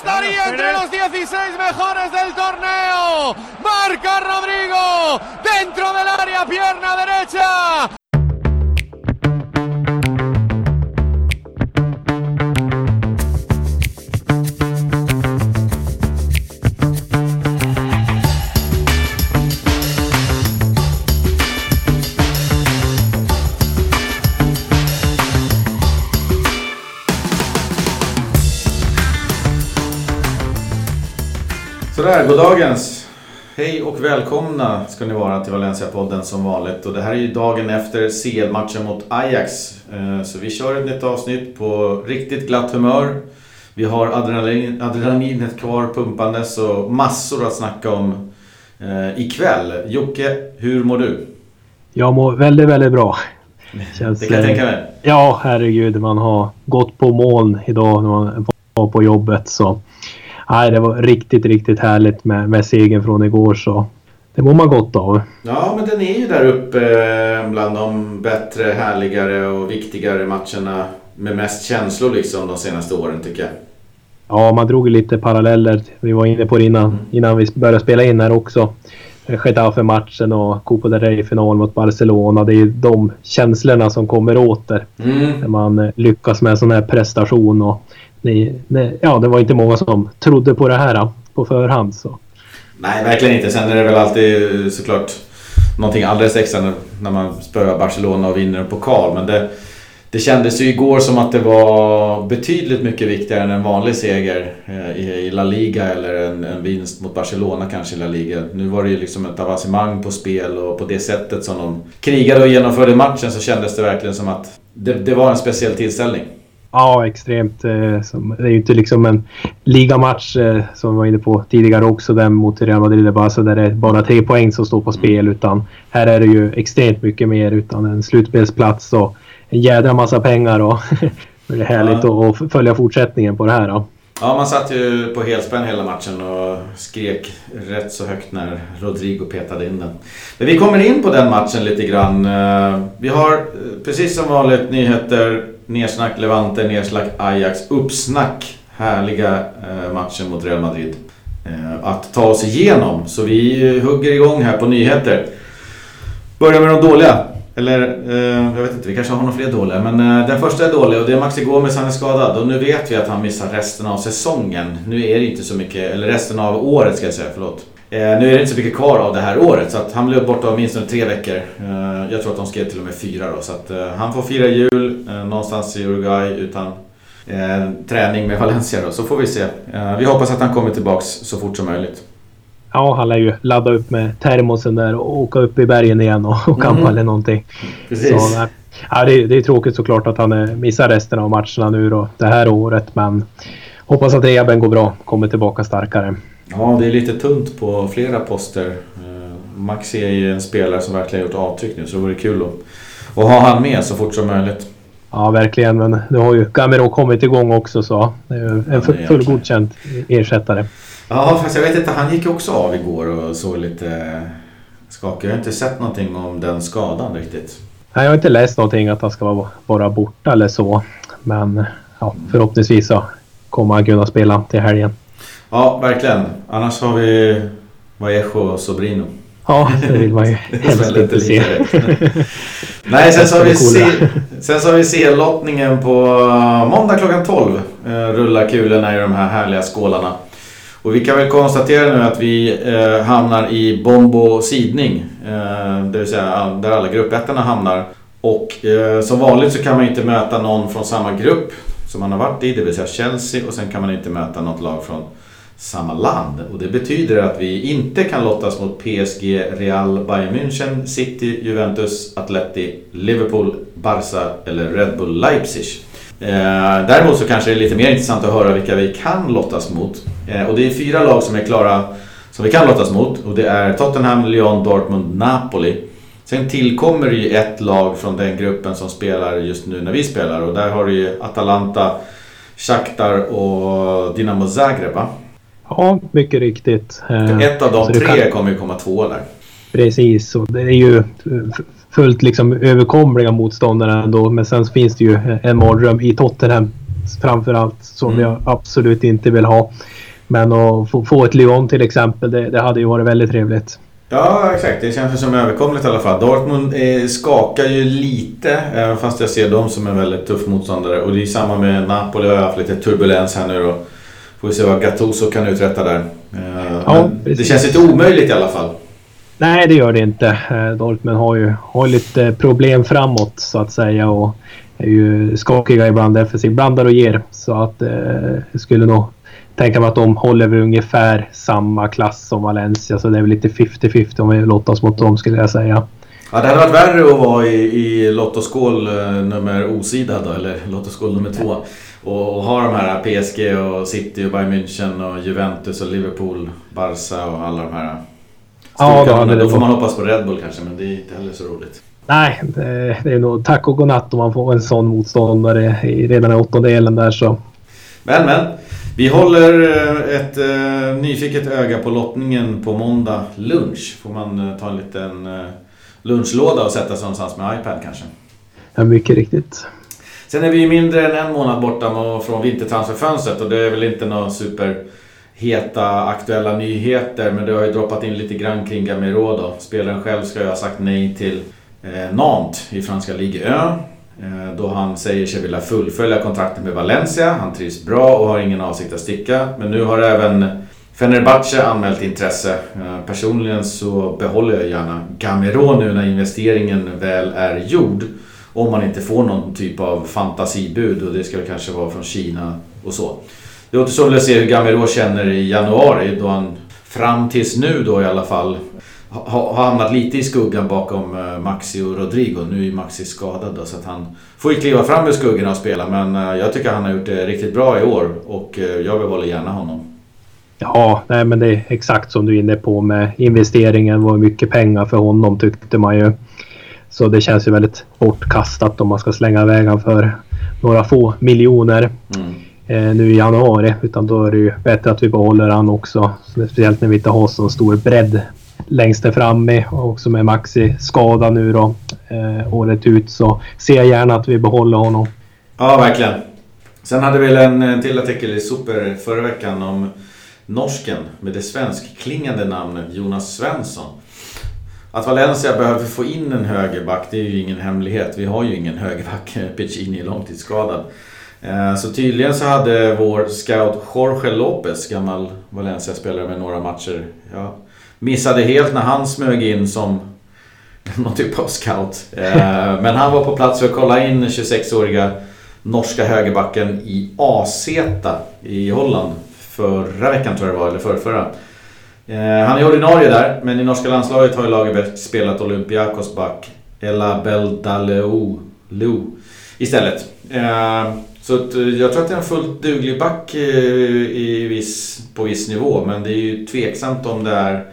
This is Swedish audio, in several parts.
estaría entre los 16 mejores del torneo. Marca Rodrigo dentro del área, pierna derecha. Sådär, goddagens! Hej och välkomna ska ni vara till Valencia-podden som vanligt. Och det här är ju dagen efter CL-matchen mot Ajax. Eh, så vi kör ett nytt avsnitt på riktigt glatt humör. Vi har adrenalin, adrenalinet kvar pumpandes och massor att snacka om eh, ikväll. Jocke, hur mår du? Jag mår väldigt, väldigt bra. Känns, det kan jag tänka mig. Ja, herregud. Man har gått på moln idag när man var på jobbet. Så nej, det var riktigt, riktigt härligt med, med segern från igår. Så det mår man gott av. Ja, men den är ju där uppe eh, bland de bättre, härligare och viktigare matcherna med mest känslor liksom de senaste åren tycker jag. Ja, man drog lite paralleller. Vi var inne på det innan, mm. innan vi började spela in här också. Getafe-matchen och Copa del Rey-final mot Barcelona. Det är de känslorna som kommer åter. Mm. När man eh, lyckas med en sån här prestation. Och ni, ni, ja, det var inte många som trodde på det här på förhand. Så. Nej, verkligen inte. Sen är det väl alltid eh, såklart någonting alldeles extra när man spöar Barcelona och vinner en pokal. Men det, det kändes ju igår som att det var betydligt mycket viktigare än en vanlig seger eh, i La Liga eller en, en vinst mot Barcelona kanske i La Liga. Nu var det ju liksom ett avancemang på spel och på det sättet som de krigade och genomförde matchen så kändes det verkligen som att det, det var en speciell tillställning. Ja, extremt. Det är ju inte liksom en ligamatch som vi var inne på tidigare också, den mot Real Madrid bara så där det är bara tre poäng som står på spel. Utan här är det ju extremt mycket mer utan en slutspelsplats och en jädra massa pengar. Och det är härligt ja. att följa fortsättningen på det här. Då. Ja, man satt ju på helspänn hela matchen och skrek rätt så högt när Rodrigo petade in den. Men vi kommer in på den matchen lite grann. Vi har precis som vanligt nyheter, nersnack Levante, nersnack Ajax, uppsnack härliga eh, matchen mot Real Madrid. Eh, att ta oss igenom. Så vi hugger igång här på nyheter. Börjar med de dåliga. Eller, eh, jag vet inte, vi kanske har några fler dåliga. Men eh, den första är dålig och det är Maxi Gomez, han är skadad. Och nu vet vi att han missar resten av säsongen. Nu är det inte så mycket, eller resten av året ska jag säga, förlåt. Eh, nu är det inte så mycket kvar av det här året så att han blir borta åtminstone tre veckor. Eh, jag tror att de skrev till och med fyra då. Så att eh, han får fira jul någonstans i Uruguay utan träning med Valencia då. Så får vi se. vi hoppas att han kommer tillbaks så fort som möjligt. Ja, han lär ju ladda upp med termosen där och åka upp i bergen igen och, och campa mm. eller någonting. Precis. Så, ja, det, det är tråkigt såklart att han missar resten av matcherna nu då, det här året. Men hoppas att rehaben går bra. Kommer tillbaka starkare. Ja, det är lite tunt på flera poster. Maxi är ju en spelare som verkligen gjort avtryck nu så det vore kul att, att ha han med så fort som möjligt. Ja, verkligen. Men nu har ju Gamero kommit igång också så det är en ja, fullgodkänd ersättare. Ja, fast jag vet inte. Han gick också av igår och såg lite skakig. Jag har inte sett någonting om den skadan riktigt. Nej, jag har inte läst någonting att han ska vara borta eller så. Men ja, förhoppningsvis så kommer han kunna spela till helgen. Ja, verkligen. Annars har vi Vallejo och Sobrino. Ja, det vill man ju helst inte se. Nej, sen så, har vi se, sen så har vi C-lottningen på måndag klockan 12. Rullar kulorna i de här härliga skålarna. Och vi kan väl konstatera nu att vi eh, hamnar i bombo sidning. Eh, det vill säga där alla gruppettorna hamnar. Och eh, som vanligt så kan man inte möta någon från samma grupp som man har varit i, det vill säga Chelsea. Och sen kan man inte möta något lag från samma land. Och det betyder att vi inte kan lottas mot PSG, Real, Bayern München, City, Juventus, Atleti, Liverpool, Barca eller Red Bull Leipzig. Eh, däremot så kanske det är lite mer intressant att höra vilka vi kan lottas mot. Eh, och det är fyra lag som är klara som vi kan lottas mot. Och det är Tottenham, Lyon, Dortmund, Napoli. Sen tillkommer det ju ett lag från den gruppen som spelar just nu när vi spelar. Och där har du ju Atalanta, Shakhtar och Dinamo Zagreb va? Ja, mycket riktigt. Ett av de tre kan... kommer ju komma tvåa där. Precis, och det är ju fullt liksom överkomliga motståndare ändå. Men sen finns det ju en mardröm i Tottenham framförallt som mm. jag absolut inte vill ha. Men att få, få ett Lyon till exempel, det, det hade ju varit väldigt trevligt. Ja, exakt. Det känns som överkomligt i alla fall. Dortmund eh, skakar ju lite, även fast jag ser dem som en väldigt tuff motståndare. Och det är samma med Napoli, har haft lite turbulens här nu då. Får vi se vad Gattuso kan uträtta där. Eh, ja, det känns inte omöjligt i alla fall. Nej, det gör det inte. Eh, Dortmund har ju har lite problem framåt så att säga och är ju skakiga ibland defensivt. Blandar och ger. Så att eh, skulle nog tänka mig att de håller väl ungefär samma klass som Valencia. Så det är väl lite 50-50 om vi lottas mot dem skulle jag säga. Ja, det hade varit värre att vara i, i Lotto Skål eh, nummer osida då, eller Lotto Skål nummer två. Och, och ha de här PSG och City och Bayern München och Juventus och Liverpool, Barca och alla de här Ja, då, då, då får man hoppas på Red Bull kanske, men det är inte heller så roligt. Nej, det, det är nog tack och godnatt om man får en sån motståndare redan i åttondelen där så. Men, men. Vi håller eh, ett uh, nyfiket öga på lottningen på måndag lunch. Får man uh, ta en liten uh, lunchlåda och sätta sig någonstans med iPad kanske? Ja, mycket riktigt. Sen är vi mindre än en månad borta från vintertransferfönstret och det är väl inte något super heta aktuella nyheter men det har ju droppat in lite grann kring Gamero då. Spelaren själv ska ju ha sagt nej till eh, Nantes i franska Ligue 1. Eh, då han säger sig vilja fullfölja kontraktet med Valencia. Han trivs bra och har ingen avsikt att sticka. Men nu har även Fenerbahce anmält intresse. Eh, personligen så behåller jag gärna Gamero nu när investeringen väl är gjord. Om man inte får någon typ av fantasibud och det ska kanske vara från Kina och så. Det återstår väl att se hur Gamero känner i januari då han fram tills nu då i alla fall har hamnat lite i skuggan bakom eh, Maxi och Rodrigo. Nu är Maxi skadad då, så att han får ju kliva fram ur skuggorna och spela. Men eh, jag tycker han har gjort det riktigt bra i år och eh, jag behåller gärna honom. Ja, nej, men det är exakt som du är inne på med investeringen. var mycket pengar för honom tyckte man ju. Så det känns ju väldigt bortkastat om man ska slänga iväg honom för några få miljoner. Mm eh, nu i januari. Utan då är det ju bättre att vi behåller han också. Speciellt när vi inte har så stor bredd längst där framme och också med Maxi skada nu då eh, året ut så ser jag gärna att vi behåller honom. Ja, verkligen. Sen hade vi en till artikel i Super förra veckan om norsken med det svenskklingande namnet Jonas Svensson. Att Valencia behöver få in en högerback, det är ju ingen hemlighet. Vi har ju ingen högerback. Piccini är långtidsskadad. Eh, så tydligen så hade vår scout Jorge Lopez, gammal Valencia-spelare med några matcher. Ja, missade helt när han smög in som någon typ av scout. Eh, men han var på plats för att kolla in 26-åriga norska högerbacken i AZ i Holland. Förra veckan tror jag det var, eller förrförra. Eh, han är ordinarie där, men i norska landslaget har ju Lagerbäck spelat Olympiakos back Ella Beldaleu istället. Eh, så jag tror att det är en fullt duglig back i viss, på viss nivå. Men det är ju tveksamt om det är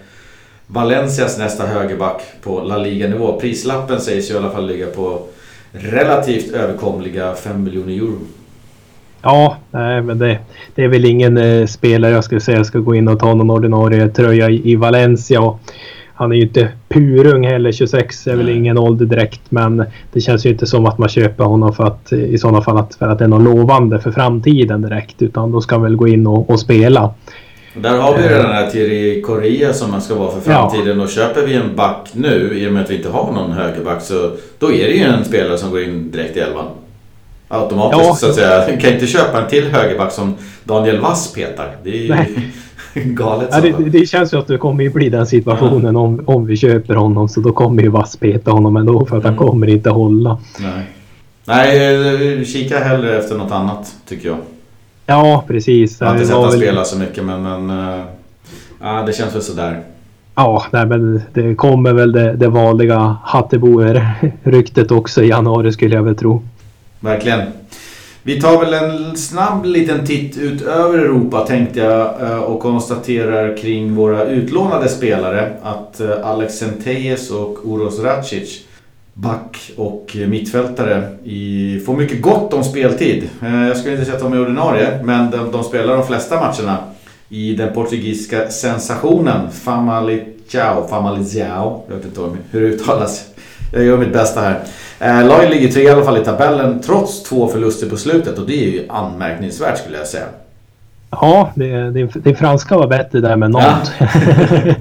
Valencias nästa högerback på La Liga-nivå. Prislappen sägs ju i alla fall ligga på relativt överkomliga 5 miljoner euro. Ja, nej, men det, det, är väl ingen eh, spelare jag skulle säga ska gå in och ta någon ordinarie tröja i, i Valencia. Han är ju inte purung heller. 26 är väl ingen ålder direkt. Men det känns ju inte som att man köper honom för att i sådana fall att, för att det är något lovande för framtiden direkt. Utan då ska han väl gå in och, och spela. Där har vi ju den här Thierry Correa som man ska vara för framtiden. Ja. Och köper vi en back nu, i och med att vi inte har någon högerback, så då är det ju en spelare som går in direkt i elvan. Automatiskt ja. så att säga. Du kan inte köpa en till högerback som Daniel Wass petar. Det är ju... Nej. Galet ja, det, det, känns ju att det kommer bli den situationen ja. om, om vi köper honom. Så då kommer ju Vass peta honom ändå för att mm. han kommer inte hålla. Nej. Nej, kika hellre efter något annat tycker jag. Ja, precis. Jag har inte sett honom väl... spela så mycket men, men ja, det känns väl sådär. Ja, nej, men det kommer väl det, det vanliga Hatteboer-ryktet också i januari skulle jag väl tro. Verkligen. Vi tar väl en snabb liten titt utöver Europa tänkte jag eh, och konstaterar kring våra utlånade spelare att eh, Alex Centeyes och Uros Racic back och mittfältare i, får mycket gott om speltid. Eh, jag skulle inte säga att de är ordinarie men de, de spelar de flesta matcherna i den portugisiska sensationen Famalicão, Famalicão, jag vet inte hur det uttalas. Jag gör mitt bästa här. Eh, laget ligger tre i alla fall i tabellen trots två förluster på slutet och det är ju anmärkningsvärt skulle jag säga. Ja, det, det, det franska var bättre där med något. Ja.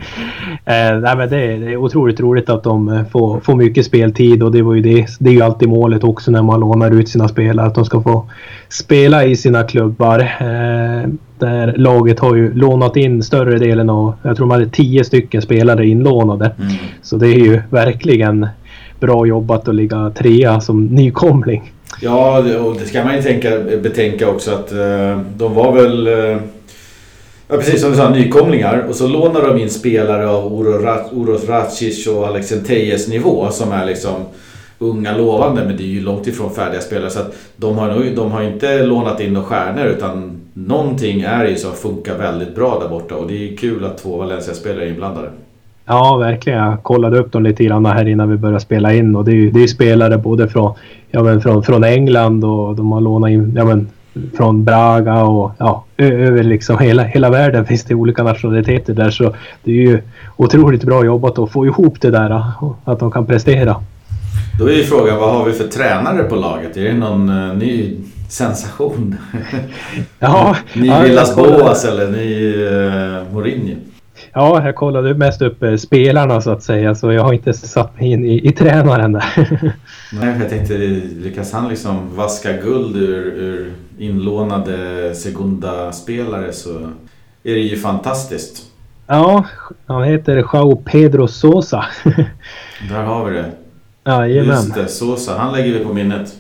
eh, nej, men det, är, det är otroligt roligt att de eh, får, får mycket speltid och det, var ju det, det är ju alltid målet också när man lånar ut sina spelare att de ska få spela i sina klubbar. Eh, där laget har ju lånat in större delen av, jag tror de hade tio stycken spelare inlånade. Mm. Så det är ju verkligen bra jobbat att ligga trea som nykomling. Ja, och det ska man ju tänka, betänka också att uh, de var väl... Ja, precis som du sa, nykomlingar. Och så lånar de in spelare av Uros Racic och Alexen Tejes nivå som är liksom unga lovande men det är ju långt ifrån färdiga spelare. Så att de har, nog, de har inte lånat in några stjärnor utan någonting är ju som funkar väldigt bra där borta och det är kul att två Valencia-spelare är inblandade. Ja, verkligen. Jag kollade upp dem lite grann här innan vi började spela in och det är ju det är spelare både från, ja, men från, från England och de har lånat in ja, men, från Braga och ja, över liksom hela, hela världen finns det olika nationaliteter där så det är ju otroligt bra jobbat att få ihop det där att de kan prestera. Då är ju frågan, vad har vi för tränare på laget? Är det någon uh, ny sensation? Ja, ny ja, Villas Boas eller ny uh, Mourinho? Ja, jag kollade mest upp eh, spelarna så att säga så jag har inte satt mig in i, i tränaren där. Nej, jag tänkte lyckas han liksom vaska guld ur, ur inlånade Segunda-spelare så är det ju fantastiskt. Ja, han heter Joao Pedro Sosa. Där har vi det. Jajamän. Just det, Sosa. Han lägger vi på minnet.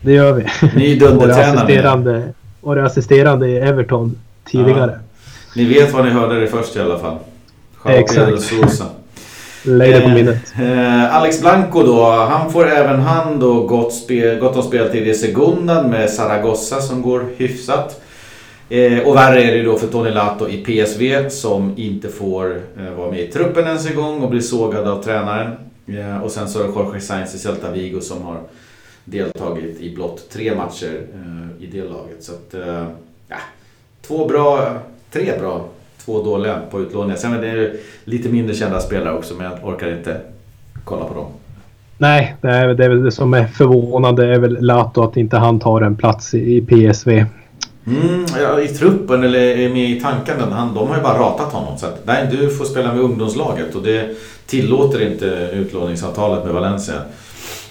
Det gör vi. Ny dundertränare. Varit assisterande i Everton tidigare. Ja. Ni vet vad ni hörde det först i alla fall. Exakt. Sosa. Lägg det på minnet. Eh, eh, Alex Blanco då, han får även han då gott, spel, gott om speltid i segundan med Zaragoza som går hyfsat. Eh, och värre är det då för Tony Lato i PSV som inte får eh, vara med i truppen ens en gång och blir sågad av tränaren. Eh, och sen så är det Jorge Sainz i Celta Vigo som har deltagit i blott tre matcher eh, i det laget. Så att, ja, två bra tre bra, två dåliga på utlåningar. Sen är det lite mindre kända spelare också men jag orkar inte kolla på dem. Nej, det är, det är väl det som är förvånande är väl Lato att inte han tar en plats i PSV. Mm, ja, I truppen eller med i tankarna. Han, de har ju bara ratat honom. Så att, nej, du får spela med ungdomslaget och det tillåter inte utlåningsavtalet med Valencia.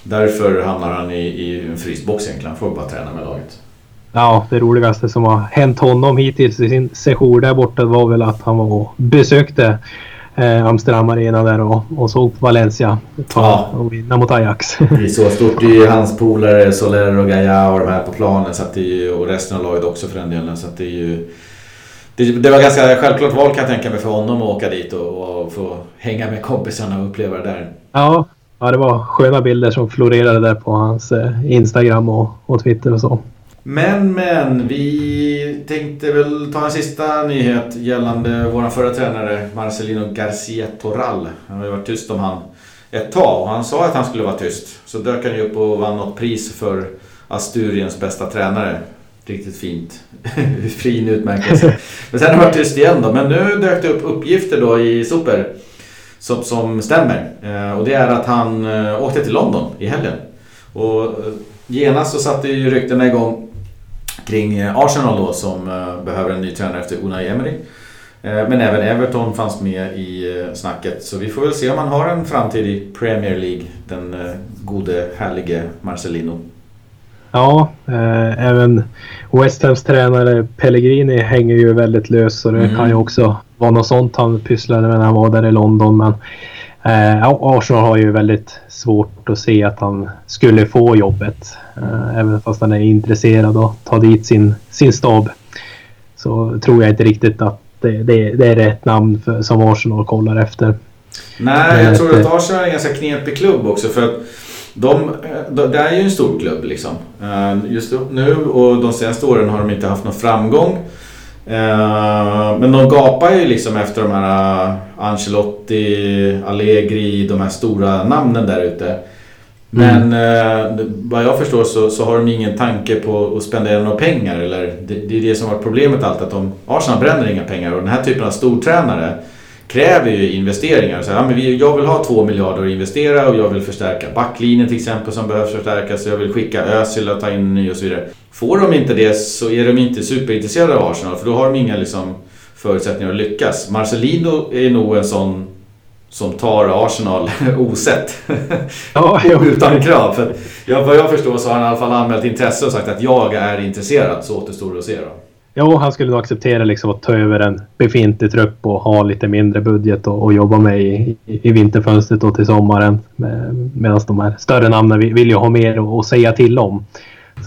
Därför hamnar han i, i en frysbox egentligen. Han får bara träna med laget. Ja, det roligaste som har hänt honom hittills i sin session där borta var väl att han var och besökte eh, Amsterdam Arena där och, och såg Valencia ta ja. och vinna mot Ajax. Det är så stort. Det är ju hans polare Soler och Gaia och de här på planen så att det ju, och resten av laget också för den delen. Så att det är ju... Det, det var ganska självklart val kan jag tänka mig för honom att åka dit och, och få hänga med kompisarna och uppleva det där. Ja, ja, det var sköna bilder som florerade där på hans eh, Instagram och, och Twitter och så. Men, men, vi tänkte väl ta en sista nyhet gällande vår förra tränare Marcelino Garcia Toral. Han har ju varit tyst om han ett tag och han sa att han skulle vara tyst. Så dök han ju upp och vann något pris för Asturiens bästa tränare. Riktigt fint. fin utmärkelse. Men sen har han varit tyst igen då. Men nu dök det upp uppgifter då i Super som, som stämmer. Eh, och det är att han eh, åkte till London i helgen. Och eh, genast så satte ju ryktena igång kring eh, Arsenal då som eh, behöver en ny tränare efter Unai Emery. Eh, men även Everton fanns med i snacket. Så vi får väl se om han har en framtid i Premier League. Den gode, härlige Marcelino. Ja, eh, även West Hams tränare Pellegrini hänger ju väldigt lös. Så det mm. kan ju också vara något sånt han pysslade med när han var där i London. Men Arsenal har ju väldigt svårt att se att han skulle få jobbet. Eh, även fast han är intresserad att ta dit sin, sin stab. Så tror jag inte riktigt att det, det, det är rätt namn för, som Arsenal kollar efter. Nej, jag tror att Arsenal är en ganska knepig klubb också. för att de, det är ju en stor klubb liksom. Eh, just nu och de senaste åren har de inte haft någon framgång. Eh, men de gapar ju liksom efter de här Ancelotti, Allegri, de här stora namnen där ute. Men mm. eh, vad jag förstår så, så har de ingen tanke på att spendera några pengar. Eller det, det är det som har varit problemet alltid. Att de, Arsenal bränner inga pengar och den här typen av stortränare kräver ju investeringar. Så, ja, men jag vill ha två miljarder att investera och jag vill förstärka backlinjen till exempel som behövs förstärkas. Jag vill skicka Özil och ta in ny och så vidare. Får de inte det så är de inte superintresserade av Arsenal för då har de inga liksom, förutsättningar att lyckas. Marcelino är nog en sån som tar Arsenal osett. Ja, Utan krav. För jag, vad jag förstår så har han i alla fall anmält intresse och sagt att jag är intresserad. Så återstår det att se då. Ja, han skulle nog acceptera liksom att ta över en befintlig trupp och ha lite mindre budget och, och jobba med i, i, vinterfönstret och till sommaren. Medan de här större namnen vill, vill ju ha mer att säga till om.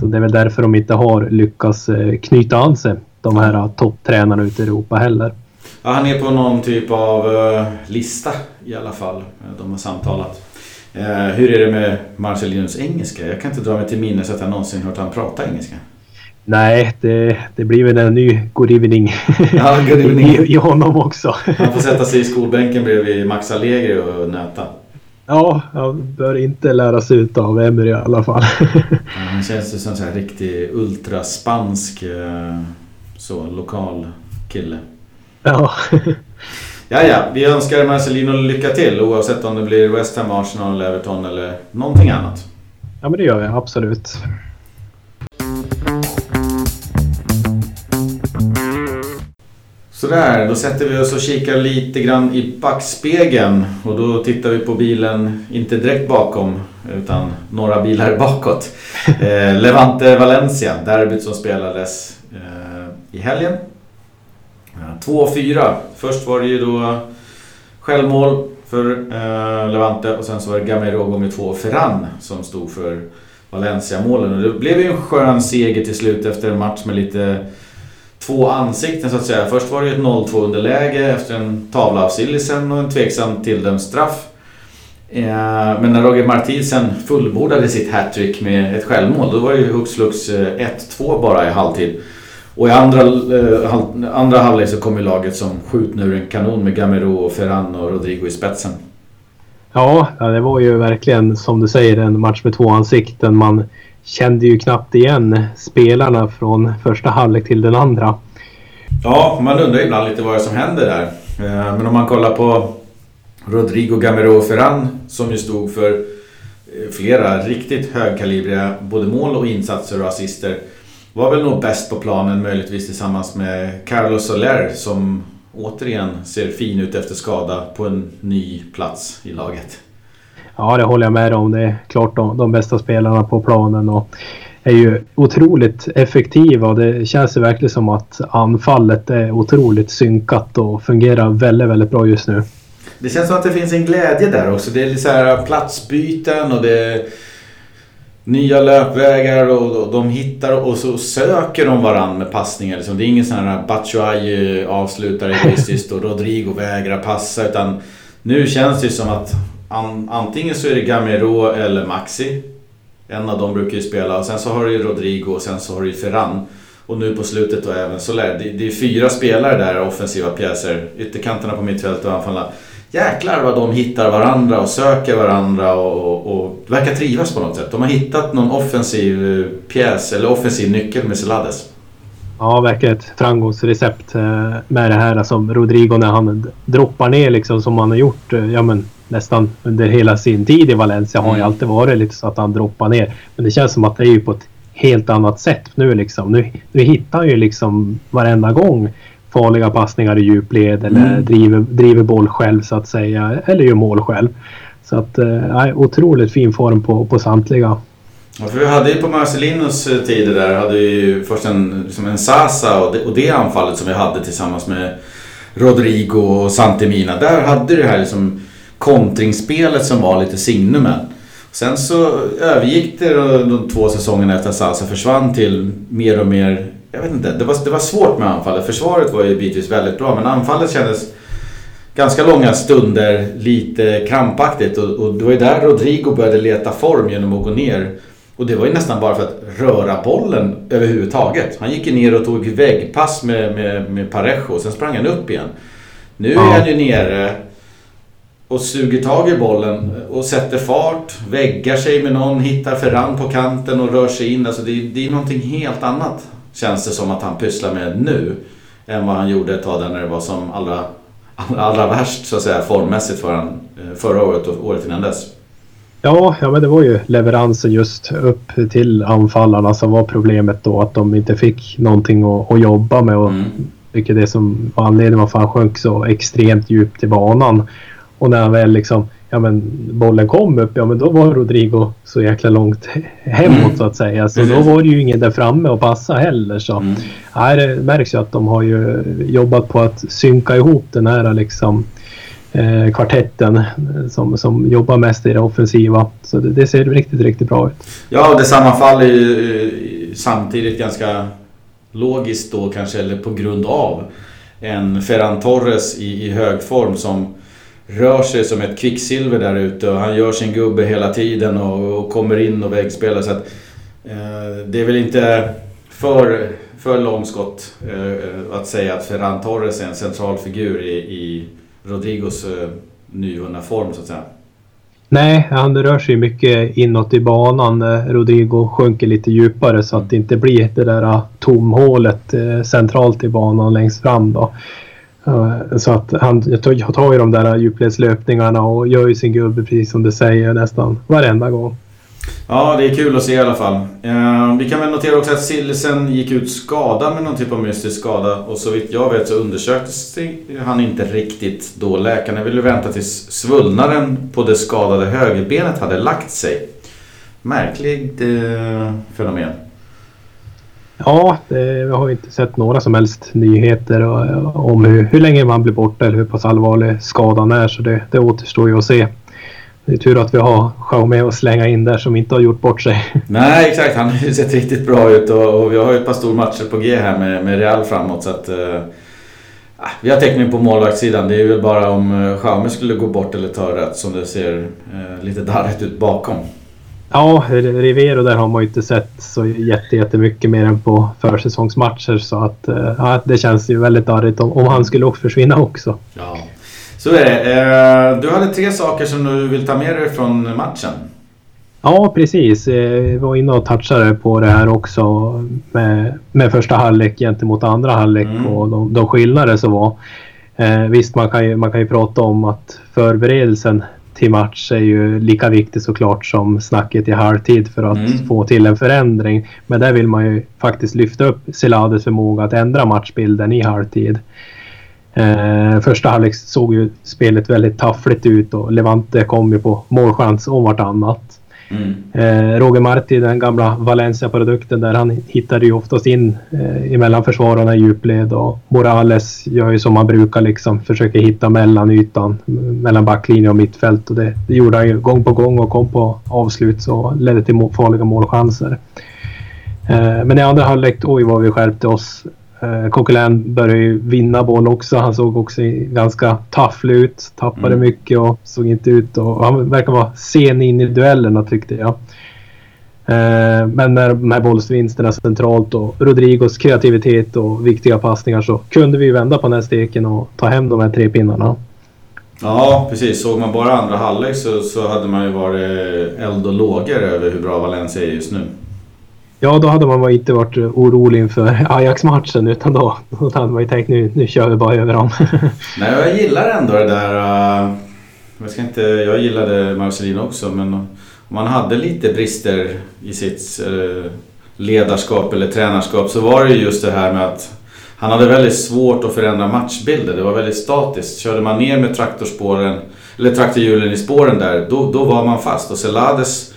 Så det är väl därför de inte har lyckats eh, knyta an sig de här topptränarna ute i Europa heller. Ja, han är på någon typ av uh, lista i alla fall. De har samtalat. Hur är det med Marcelinus engelska? Jag kan inte dra mig till minnes att jag någonsin hört honom prata engelska. Nej, det, det blir väl en ny good evening, ja, good evening. I, i honom också. Han får sätta sig i skolbänken bredvid Max Allegri och nöta. Ja, han bör inte läras ut av Emery i alla fall. ja, han känns ju som en riktig ultraspansk eh, så, lokal kille. Ja. ja, ja. Vi önskar Marcelino lycka till oavsett om det blir West Ham, Arsenal, Everton eller någonting annat. Ja, men det gör jag absolut. Sådär, då sätter vi oss och kikar lite grann i backspegeln och då tittar vi på bilen, inte direkt bakom, utan några bilar bakåt. Eh, Levante Valencia, derbyt som spelades eh, i helgen. Eh, 2-4. Först var det ju då självmål för eh, Levante och sen så var det Gamero med två Ferran som stod för Valencia-målen. Och det blev ju en skön seger till slut efter en match med lite två ansikten så att säga. Först var det ju ett 0-2 underläge efter en tavla av Sillisen och en tveksam tilldömd straff. Eh, men när Roger Martinsen fullbordade sitt hattrick med ett självmål då var det ju hux flux eh, 1-2 bara i halvtid. Och i andra, eh, andra halvlek så kom ju laget som skjutna ur en kanon med Gamero, och Ferran och Rodrigo i spetsen. Ja, det var ju verkligen som du säger en match med två ansikten. Man kände ju knappt igen spelarna från första halvlek till den andra. Ja, man undrar ibland lite vad det är som händer där. Eh, men om man kollar på Rodrigo Gamero Ferran som ju stod för eh, flera riktigt högkalibriga både mål och insatser och assister var väl nog bäst på planen möjligtvis tillsammans med Carlos Soler som återigen ser fin ut efter skada på en ny plats i laget. Ja, det håller jag med om. Det är klart de, de bästa spelarna på planen och är ju otroligt effektiva och det känns ju verkligen som att anfallet är otroligt synkat och fungerar väldigt, väldigt bra just nu. Det känns som att det finns en glädje där också. Det är lite så här platsbyten och det är nya löpvägar och de hittar och så söker de varandra med passningar. Liksom. Det är ingen sån här Batshuayi eh, avslutar egoistiskt och Rodrigo vägrar passa utan nu känns det som att an, antingen så är det Gamero eller Maxi. En av dem brukar ju spela och sen så har du ju Rodrigo och sen så har du ju Ferran. Och nu på slutet då även Soler. Det, det är fyra spelare där, offensiva pjäser. Ytterkanterna på mittfältet och anfallarna jäklar vad de hittar varandra och söker varandra och, och, och verkar trivas på något sätt. De har hittat någon offensiv eh, pjäs eller offensiv nyckel med Celades. Ja, verkar ett framgångsrecept eh, med det här som Rodrigo när han droppar ner liksom som han har gjort eh, ja, men, nästan under hela sin tid i Valencia har ju mm. alltid varit lite så att han droppar ner. Men det känns som att det är ju på ett helt annat sätt nu liksom. Nu, nu hittar han ju liksom varenda gång farliga passningar i djupled eller mm. driver, driver boll själv så att säga. Eller gör mål själv. Så att, eh, otroligt fin form på, på samtliga. Ja, för vi hade ju på Marcelinos eh, tider där, hade ju först en, liksom en Sasa och det, och det anfallet som vi hade tillsammans med Rodrigo och Santemina. Där hade det här liksom kontringsspelet som var lite signumen. Sen så övergick det de två säsongerna efter att Sasa försvann till mer och mer jag vet inte, det var, det var svårt med anfallet. Försvaret var ju bitvis väldigt bra men anfallet kändes ganska långa stunder lite krampaktigt och, och det var ju där Rodrigo började leta form genom att gå ner. Och det var ju nästan bara för att röra bollen överhuvudtaget. Han gick ju ner och tog väggpass med, med, med Parejo och sen sprang han upp igen. Nu är han ju nere och suger tag i bollen och sätter fart, väggar sig med någon, hittar Ferran på kanten och rör sig in. Alltså det, det är någonting helt annat Känns det som att han pysslar med nu. Än vad han gjorde ett tag där när det var som allra, allra värst så att säga formmässigt för han eh, förra året och året innan dess. Ja, ja, men det var ju leveransen just upp till anfallarna som var problemet då. Att de inte fick någonting att, att jobba med. Och mm. Vilket det som var anledningen varför han sjönk så extremt djupt i banan. Och när han väl liksom, ja men bollen kom upp, ja men då var Rodrigo så jäkla långt hemåt mm. så att säga. Så då var det ju ingen där framme och passa heller. Så mm. ja, det märks ju att de har ju jobbat på att synka ihop den här liksom eh, kvartetten som, som jobbar mest i det offensiva. Så det, det ser riktigt, riktigt bra ut. Ja, och det sammanfaller ju samtidigt ganska logiskt då kanske, eller på grund av en Ferran Torres i, i hög form som rör sig som ett kvicksilver där ute och han gör sin gubbe hela tiden och, och kommer in och väggspelar. Så att, eh, det är väl inte för, för långskott eh, att säga att Ferran Torres är en central figur i, i Rodrigos eh, nyvunna form så att säga. Nej, han rör sig mycket inåt i banan. Eh, Rodrigo sjunker lite djupare så att det inte blir det där ah, tomhålet eh, centralt i banan längst fram. Då. Så att han tar ju de där djupledslöpningarna och gör ju sin gubbe precis som du säger nästan varenda gång. Ja, det är kul att se i alla fall. Ehm, vi kan väl notera också att Sillisen gick ut skadad med någon typ av mystisk skada och så vitt jag vet så undersöktes han inte riktigt då. Läkarna ville vänta tills svullnaden på det skadade högerbenet hade lagt sig. Märkligt eh, fenomen. Ja, det, vi har inte sett några som helst nyheter eh, om hur, hur länge man blir borta eller hur pass allvarlig skadan är. Så det, det återstår ju att se. Det är tur att vi har Jaume att slänga in där som inte har gjort bort sig. Nej, exakt. Han har ju sett riktigt bra ut och, och vi har ju ett par stora matcher på G här med, med Real framåt. Så att, Eh, ah, vi har täckning på målvaktssidan. Det är väl bara om eh, uh, Jaume skulle gå bort eller ta rött som det ser eh, lite darrigt ut bakom. Ja, Rivero där har man ju inte sett så jättemycket mer än på försäsongsmatcher så att ja, det känns ju väldigt darrigt om, om han skulle också försvinna också. Ja, så är det. Eh, du hade tre saker som du vill ta med dig från matchen. Ja, precis. Eh, vi var inne och touchade på det här också med, med första halvlek gentemot andra halvlek mm. och de, de skillnader som var. Eh, visst, man kan, ju, man kan ju prata om att förberedelsen till match är ju lika viktig såklart som snacket i halvtid för att mm. få till en förändring. Men där vill man ju faktiskt lyfta upp Selades förmåga att ändra matchbilden i halvtid. Eh, första halvlek såg ju spelet väldigt taffligt ut och Levante kom ju på målchans om vartannat. Mm. Eh, Roger Marti, den gamla Valencia-produkten där, han hittade ju oftast in eh, emellan försvararna i djupled och Morales gör ju som han brukar liksom, försöker hitta mellanytan mellan backlinje och mittfält och det, det gjorde han ju gång på gång och kom på avslut så ledde till farliga målchanser. Eh, men i andra halvlek, oj vad vi skärpte oss. Eh, Coquelin började ju vinna boll också. Han såg också ganska tafflig ut. Tappade mm. mycket och såg inte ut och Han verkar vara sen in i duellerna tyckte jag. Eh, men med de här bollsvinsterna centralt och Rodrigos kreativitet och viktiga passningar så kunde vi vända på den här steken och ta hem de här tre pinnarna. Ja, precis. Såg man bara andra halvlek så, så hade man ju varit eld och lågor över hur bra Valencia är just nu. Ja, då hade man inte varit orolig inför Ajax-matchen utan då, då hade man ju tänkt nu, nu kör vi bara över dem. Nej, jag gillar ändå det där... Eh, jag, ska inte, jag gillade Marcelino också men om man hade lite brister i sitt eh, ledarskap eller tränarskap så var det just det här med att han hade väldigt svårt att förändra matchbilder. Det var väldigt statiskt. Körde man ner med traktorspåren, eller traktorhjulen i spåren där, då, då var man fast. Och Celades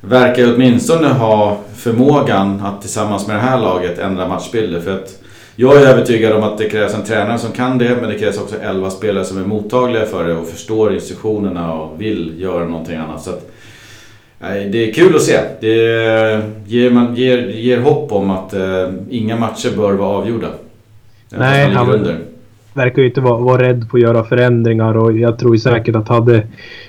verkar åtminstone ha förmågan att tillsammans med det här laget ändra matchbilder. För att jag är övertygad om att det krävs en tränare som kan det, men det krävs också 11 spelare som är mottagliga för det och förstår instruktionerna och vill göra någonting annat. Så att, det är kul att se. Det ger, man, ger, ger hopp om att eh, inga matcher bör vara avgjorda. Nej, han, verkar ju inte vara, vara rädd på att göra förändringar och jag tror säkert att hade...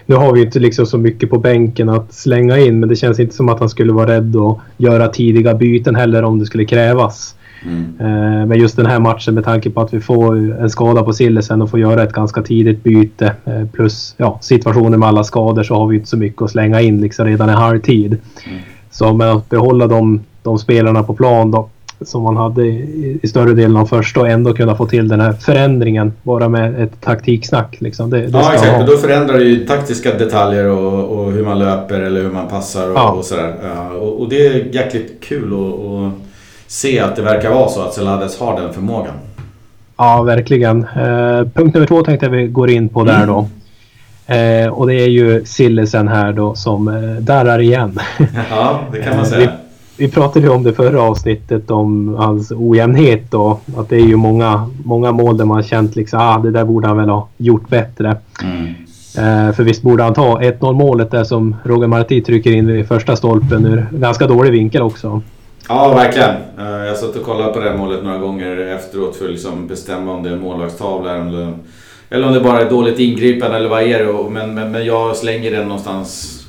Nu har vi ju inte liksom så mycket på bänken att slänga in men det känns inte som att han skulle vara rädd att göra tidiga byten heller om det skulle krävas. Mm. Eh, men just den här matchen med tanke på att vi får en skada på Sillesen och får göra ett ganska tidigt byte eh, plus ja, situationen med alla skador så har vi inte så mycket att slänga in liksom redan i halvtid. Mm. Så med att behålla de, de spelarna på plan då som man hade i, i, större delen av första och ändå kunna få till den här förändringen bara med ett taktiksnack. Liksom. Det, det ja exakt, och då förändrar det ju taktiska detaljer och, och, hur man löper eller hur man passar och, ja. och sådär. Och, och, det är jäkligt kul att se att det verkar vara så att Celades har den förmågan. Ja, verkligen. Eh, punkt nummer två tänkte jag vi går in på där då. Eh, och det är ju Sillesen här då som eh, darrar igen. Ja, det kan man säga. Vi, pratade ju om det förra avsnittet om hans ojämnhet och att det är ju många, många mål där man har känt liksom ah, det där borde han väl ha gjort bättre. Mm. Eh, för visst borde han ta 1-0 målet där som Roger Marti trycker in vid första stolpen ur ganska dålig vinkel också. Ja, verkligen. Eh, jag satt och kollade på det målet några gånger efteråt för att liksom bestämma om det är en målvaktstavla eller, eller om det bara är dåligt ingripande eller vad är det. Men, men, men jag slänger den någonstans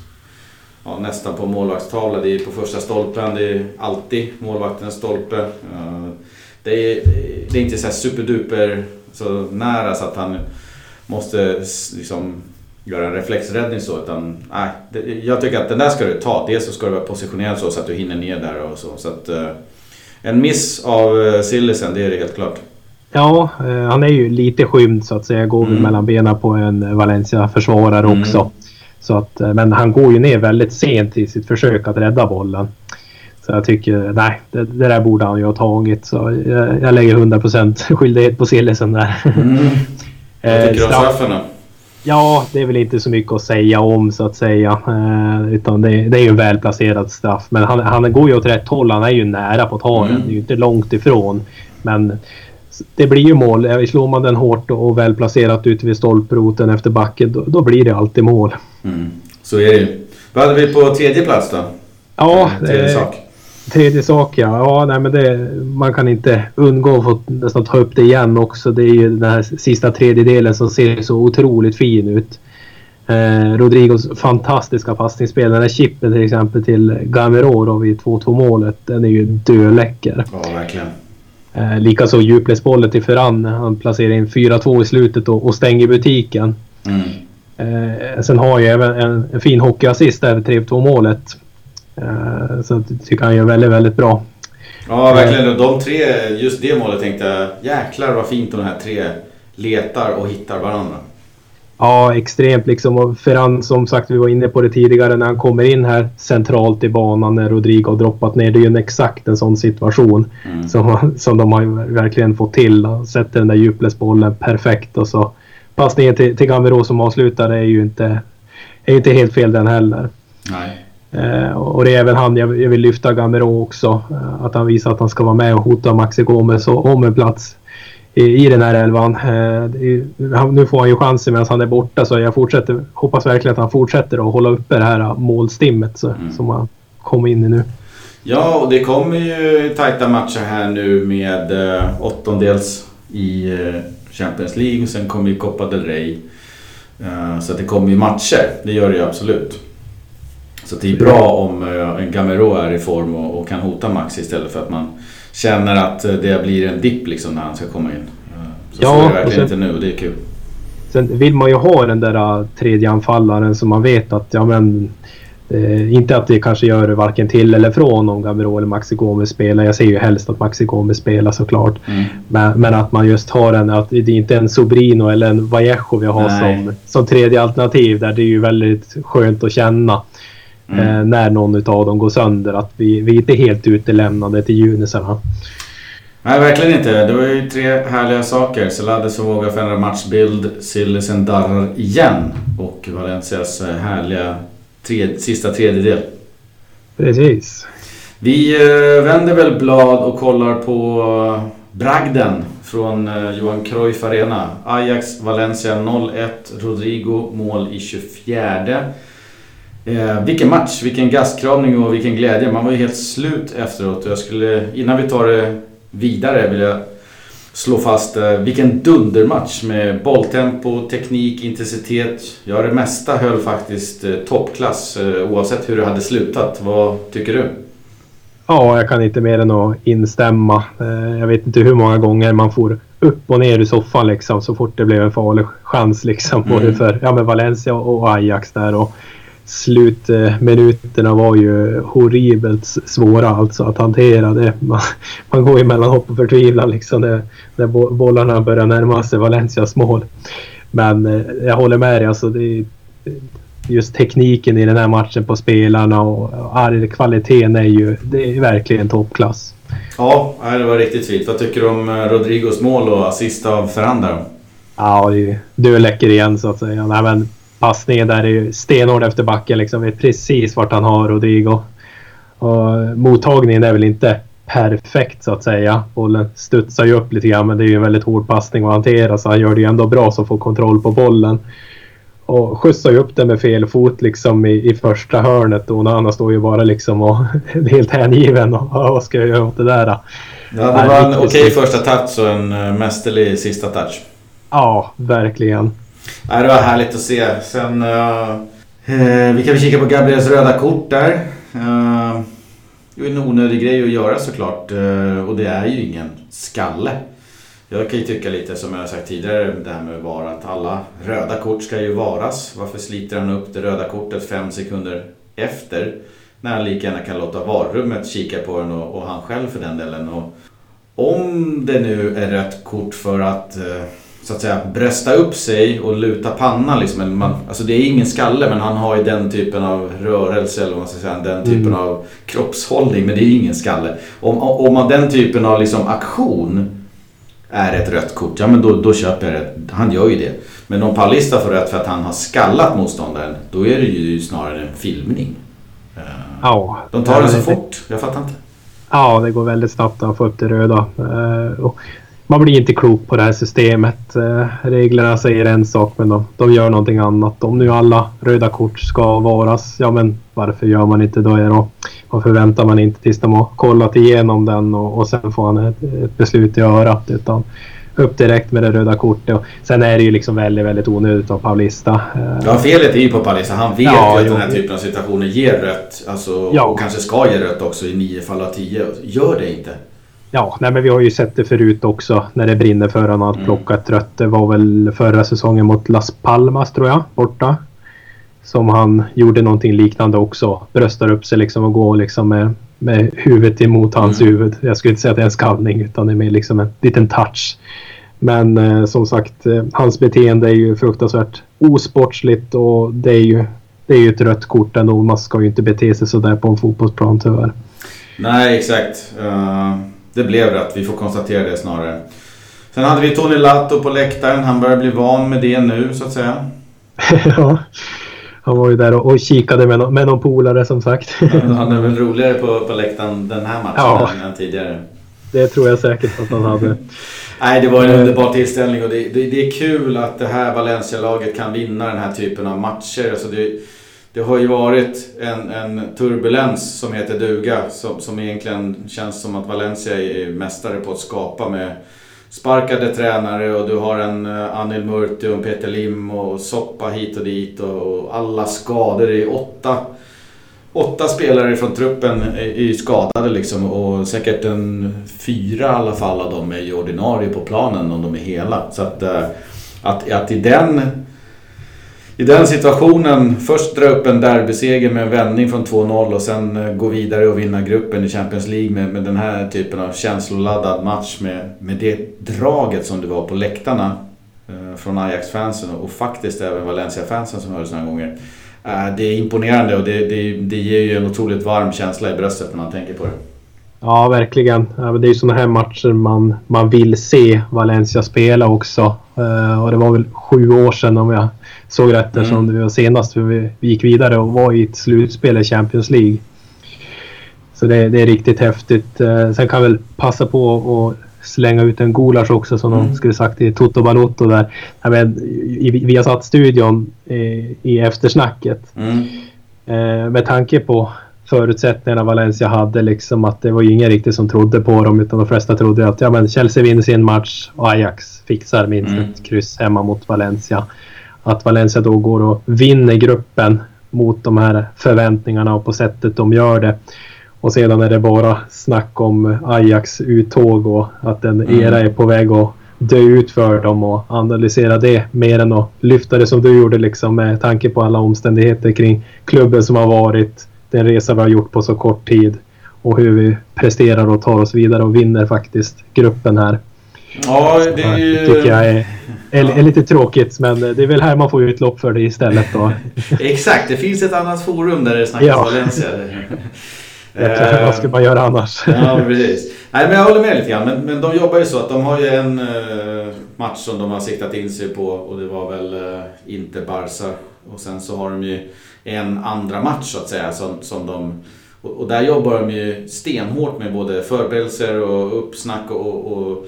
ja, nästan på målvaktstavla. Det är på första stolpen, det är alltid målvaktens stolpe. Eh, det är, det är inte så superduper så nära så att han måste liksom göra en reflexräddning så. Utan, nej, det, jag tycker att den där ska du ta. Dels så ska du vara positionerad så, så att du hinner ner där och så. så att, uh, en miss av uh, Sillisen, det är det helt klart. Ja, han är ju lite skymd så att säga. Går mm. mellan benen på en Valencia-försvarare mm. också. Så att, men han går ju ner väldigt sent i sitt försök att rädda bollen. Så jag tycker, nej, det, det där borde han ju ha tagit. Så jag, jag lägger 100% skyldighet på Sillisen där. Mm. Vad tycker du om straffen då? Ja, det är väl inte så mycket att säga om så att säga. Eh, utan det, det, är ju en välplacerad straff. Men han, han går ju åt rätt håll. Han är ju nära på att ta den. Mm. Det är ju inte långt ifrån. Men det blir ju mål. Slår man den hårt och välplacerat ute vid stolproten efter backen då, då blir det alltid mål. Mm. Så är det ju. Vad hade vi på tredje plats då? Ja, tredje sak. Tredje sak ja. ja nej, men det, man kan inte undgå att få nästan ta upp det igen också. Det är ju den här sista tredjedelen som ser så otroligt fin ut. Eh, Rodrigos fantastiska passningsspel. Den här chippen till exempel till Gamero vid 2-2 målet. Den är ju döläcker. Ja, verkligen. Eh, Likaså djupledsbollen till Ferran. Han placerar in 4-2 i slutet och, och stänger butiken. Mm. Eh, sen har ju även en, en fin hockeyassist vid 3-2 målet. Eh, så jag tycker han gör väldigt, väldigt bra. Ja, verkligen. De tre, just det målet tänkte jag, jäklar vad fint de här tre letar och hittar varandra. Ja, extremt liksom. Och Ferran, som sagt, vi var inne på det tidigare, när han kommer in här centralt i banan när Rodrigo har droppat ner. Det är ju en exakt en sån situation mm. som, som de har verkligen fått till. Sätter den där djupledsbollen perfekt och så pass ner till, till Gamero som avslutar är ju inte, är inte helt fel den heller. Nej. Eh, och det är även han jag, vill lyfta Gamero också. Eh, att han visar att han ska vara med och hota Maxi Gomez om en plats i, i den här elvan. Eh, nu får han ju chansen medan han är borta så jag fortsätter, hoppas verkligen att han fortsätter att hålla uppe det här målstimmet så, mm. som han kommer in i nu. Ja, och det kommer ju tajta matcher här nu med eh, åttondels i eh, Champions League och sen kommer ju Copa del Rey. Eh, så det kommer ju matcher, det gör det ju absolut. Så det är bra om eh, en Gamero är i form och, kan hota Max istället för att man känner att eh, det blir en dipp liksom när han ska komma in. Eh, så, ja, så är det verkligen sen, inte nu och det är kul. Sen vill man ju ha den där tredje anfallaren som man vet att ja men Eh, inte att det kanske gör varken till eller från om Gamero eller Maxi Gomez spelar. Jag ser ju helst att Maxi Gomez spelar såklart. Mm. Men, men, att man just har en, att det är inte en Sobrino eller en Vallejo vi har som, som tredje alternativ. Där det är ju väldigt skönt att känna mm. eh, när någon av dem går sönder. Att vi, vi inte är helt utelämnade till junisarna. Nej, verkligen inte. Det var ju tre härliga saker. Celade som vågar förändra matchbild, Sillisen darrar igen och Valencias eh, härliga tred, sista tredjedel. Precis. Vi eh, vänder väl blad och kollar på bragden från Johan Cruyff Arena. Ajax Valencia 0-1. Rodrigo mål i 24. Eh, vilken match, vilken gastkramning och vilken glädje. Man var ju helt slut efteråt. Jag skulle, innan vi tar det vidare vill jag slå fast eh, vilken dundermatch med bolltempo, teknik, intensitet. Ja, det mesta höll faktiskt eh, toppklass eh, oavsett hur det hade slutat. Vad tycker du? Ja, jag kan inte mer än att instämma. Eh, jag vet inte hur många gånger man får upp och ner i soffan liksom så fort det blev en farlig chans liksom. Mm. Både för ja, men Valencia och Ajax där. Och slutminuterna var ju horribelt svåra alltså att hantera. Det. Man, man går ju mellan hopp och förtvivlan liksom när, när bollarna börjar närma sig Valencias mål. Men eh, jag håller med dig. Alltså det, just tekniken i den här matchen på spelarna och kvaliteten är ju det är verkligen toppklass. Ja, det var riktigt fint. Vad tycker du om eh, Rodrigos mål och assist av Ferranda? Ja, du är läcker igen så att säga. Nej, men passningen där är ju stenhård efter backen. Liksom. Vet precis vart han har Rodrigo. Och mottagningen är väl inte perfekt så att säga. Bollen studsar ju upp lite grann men det är ju en väldigt hård passning att hantera så han gör det ju ändå bra så får kontroll på bollen. Och skjutsar ju upp den med fel fot liksom i, i första hörnet och Onana står ju bara liksom och helt hängiven och vad ska jag göra åt det där? Ja, det var en okej okay första touch och en uh, mästerlig sista touch. Ja, verkligen. Ja, det var härligt att se. Sen... Uh, vi kan väl kika på Gabriels röda kort där. Uh, det är en onödig grej att göra såklart. och det är ju ingen skalle. Jag kan ju tycka lite som jag har sagt tidigare det här med VAR att alla röda kort ska ju varas. Varför sliter han upp det röda kortet fem sekunder efter? När han lika gärna kan låta varrummet kika på den och, och, han själv för den delen. Och om det nu är rött kort för att så att säga brösta upp sig och luta pannan. Liksom. Man, alltså det är ingen skalle men han har ju den typen av rörelse eller vad man ska säga, den typen mm. av kroppshållning. Men det är ingen skalle. Om, om man den typen av liksom aktion är ett rött kort, ja men då, då köper jag det. Han gör ju det. Men om Paulista får rött för att han har skallat motståndaren, då är det ju snarare en filmning. Ja. De tar det så fort, jag fattar inte. Ja, det går väldigt snabbt att få upp det röda. Uh, man blir inte klok på det här systemet. Eh, reglerna säger en sak men de, de gör någonting annat. Om nu alla röda kort ska varas, ja men varför gör man inte då? då? Varför väntar man inte tills de har kollat igenom den och, och sen får han ett, ett beslut i örat? Utan upp direkt med det röda kortet. Och sen är det ju liksom väldigt, väldigt onödigt av Paulista. Ja, felet är ju på Paulista. Han vet ja, ju att den här typen av situationer ger rött. Alltså, ja. Och kanske ska ge rött också i nio fall av tio. Gör det inte. Ja, nej, men vi har ju sett det förut också när det brinner för honom att mm. plocka rött. Det var väl förra säsongen mot Las Palmas tror jag, borta. Som han gjorde någonting liknande också. Bröstar upp sig liksom och går liksom med, med huvudet emot hans mm. huvud. Jag skulle inte säga att det är en skallning utan det är mer liksom en liten touch. Men eh, som sagt, eh, hans beteende är ju fruktansvärt osportsligt och det är ju, det är ju ett rött kort ändå. Man ska ju inte bete sig sådär på en fotbollsplan tyvärr. Nej, exakt. Uh det blev rätt. Vi får konstatera det snarare. Sen hade vi Tony Latto på läktaren. Han börjar bli van med det nu så att säga. ja. Han var ju där och, och kikade med, no med någon polare som sagt. han är väl roligare på, på läktaren den här matchen ja. än tidigare. Det tror jag säkert att han hade. Nej, det var en underbar tillställning och det, det, det är kul att det här Valencia-laget kan vinna den här typen av matcher. Alltså det, det har ju varit en, en turbulens som heter duga som, som egentligen känns som att Valencia är mästare på att skapa med sparkade tränare och du har en eh, Anil Murti och en Peter Lim och Soppa hit och dit och, alla skador. Det är åtta, åtta spelare från truppen är, skadade liksom och säkert en fyra i alla fall av dem är ju ordinarie på planen om de är hela. Så att, eh, att, att i den i den situationen först dra upp en derbyseger med en vändning från 2-0 och sen eh, gå vidare och vinna gruppen i Champions League med, med den här typen av känsloladdad match med, med det draget som det var på läktarna eh, från Ajax-fansen och faktiskt även Valencia-fansen som hördes några gånger. Eh, det är imponerande och det, det, det ger ju en otroligt varm känsla i bröstet när man tänker på det. Ja, verkligen. Det är ju sådana här matcher man, man vill se Valencia spela också. Och det var väl sju år sedan om jag såg rätt mm. det var senast vi gick vidare och var i ett slutspel i Champions League. Så det, det är riktigt häftigt. Eh, sen kan jag väl passa på att slänga ut en gulasch också som mm. de skulle sagt i Toto Balotto där. Ja, men, vi har satt studion i, i eftersnacket. Mm. Eh, med tanke på förutsättningarna Valencia hade liksom att det var ingen riktigt som trodde på dem utan de flesta trodde att ja, men Chelsea vinner sin match och Ajax fixar minst mm. ett kryss hemma mot Valencia att Valencia då går och vinner gruppen mot de här förväntningarna och på sättet de gör det. Och sedan är det bara snack om Ajax uttåg och att en mm. era är på väg att dö ut för dem och analysera det mer än att lyfta det som du gjorde liksom med tanke på alla omständigheter kring klubben som har varit, den resa vi har gjort på så kort tid och hur vi presterar och tar oss vidare och vinner faktiskt gruppen här. Ja, det är ju... tycker jag är, är, är, lite tråkigt men det är väl här man får utlopp för det istället då. Exakt, det finns ett annat forum där det snackas ja. Valencia. Vad ska man göra annars? ja, precis. Nej, men jag håller med lite grann. Men, men de jobbar ju så att de har ju en uh, match som de har siktat in sig på och det var väl eh, inte Barca. Och sen så har de ju en andra match så att säga som, som de och, och där jobbar de ju stenhårt med både förberedelser och uppsnack och, och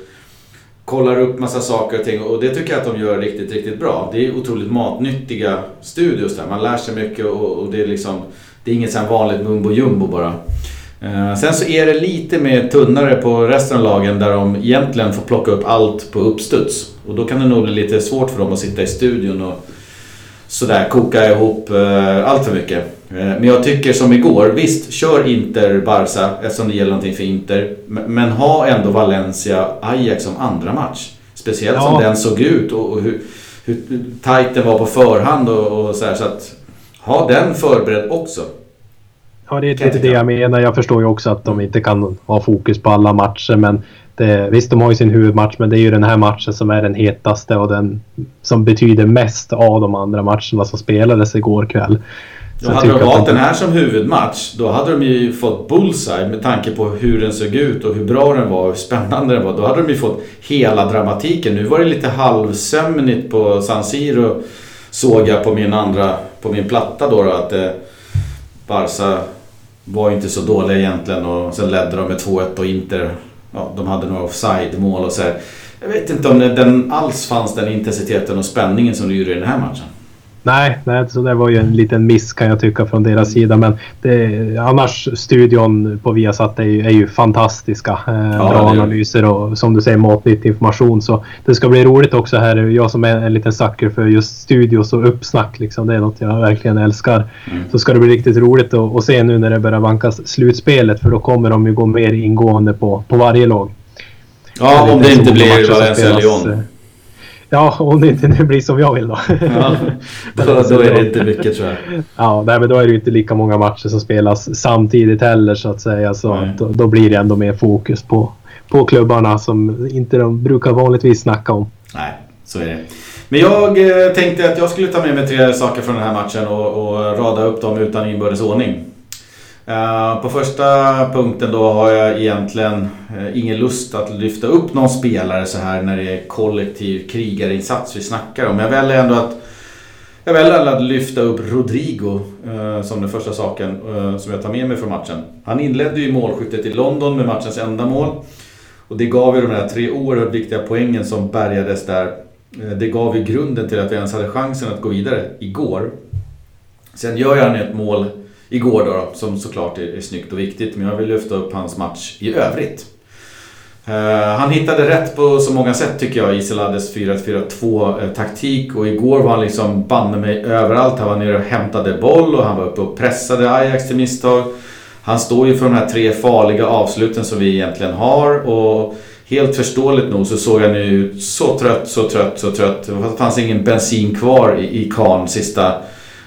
kollar upp massa saker och ting och det tycker jag att de gör riktigt, riktigt bra. Det är otroligt matnyttiga studios där. Man lär sig mycket och, och det är liksom det är inget sånt vanligt mumbo jumbo bara. Uh, sen så är det lite mer tunnare på resten av lagen där de egentligen får plocka upp allt på uppstuds. Och då kan det nog bli lite svårt för dem att sitta i studion och sådär koka ihop uh, allt för mycket. Uh, men jag tycker som igår, visst kör Inter Barca eftersom det gäller någonting för Inter. Men ha ändå Valencia Ajax som andra match. Speciellt ja. som den såg ut och, hur, hur tajt den var på förhand och, och så, här, så att ha den förberedd också. Ja, det är lite det jag menar. Jag förstår ju också att de inte kan ha fokus på alla matcher. Men det, visst, de har ju sin huvudmatch, men det är ju den här matchen som är den hetaste och den som betyder mest av de andra matcherna som spelades igår kväll. Så hade de valt den här som huvudmatch, då hade de ju fått bullseye med tanke på hur den såg ut och hur bra den var och hur spännande den var. Då hade de ju fått hela dramatiken. Nu var det lite halvsömnigt på San Siro såg jag på min andra, på min platta då, då att eh, Barca var inte så dåliga egentligen och sen ledde de med 2-1 och Inter, ja, de hade några offside-mål och så här. Jag vet inte om den alls fanns den intensiteten och spänningen som det gjorde i den här matchen. Nej, nej, så det var ju en liten miss kan jag tycka från deras sida. Men det, annars studion på Viasat är ju, är ju fantastiska. Eh, ja, bra analyser och som du säger matnyttig information. Så det ska bli roligt också här. Jag som är en liten sucker för just studios och uppsnack. Liksom, det är något jag verkligen älskar. Mm. Så ska det bli riktigt roligt att, att se nu när det börjar vankas slutspelet. För då kommer de ju gå mer ingående på, på varje lag. Ja, om det inte blir Valencia-Lyon. Ja, om det inte blir som jag vill då. Ja, då, då är det inte mycket tror jag. Ja, nej, men då är det ju inte lika många matcher som spelas samtidigt heller så att säga. Så då, då, blir det ändå mer fokus på, på klubbarna som inte de brukar vanligtvis snacka om. Nej, så är det. Men jag eh, tänkte att jag skulle ta med mig tre saker från den här matchen och, och rada upp dem utan inbördes ordning. Uh, på första punkten då har jag egentligen uh, ingen lust att lyfta upp någon spelare så här när det är kollektiv krigarinsats vi snackar om. Jag väljer ändå att jag väljer att lyfta upp Rodrigo uh, som den första saken som jag tar med mig från matchen. Han inledde ju målskyttet i London med matchens enda mål. Och det gav ju de här tre oerhört viktiga poängen som bärgades där. Det gav ju grunden till att vi ens hade chansen att gå vidare igår. Sen gör han ett mål igår då, som såklart är, är snyggt och viktigt. Men jag vill lyfta upp hans match i övrigt. Uh, han hittade rätt på så många sätt tycker jag i Selades 4-4-2 taktik och igår var han liksom banne mig överallt. Han var nere och hämtade boll och han var uppe och pressade Ajax till misstag. Han står ju för de här tre farliga avsluten som vi egentligen har och helt förståeligt nog så såg han ju ut så trött, så trött, så trött. Det fanns ingen bensin kvar i, i kan sista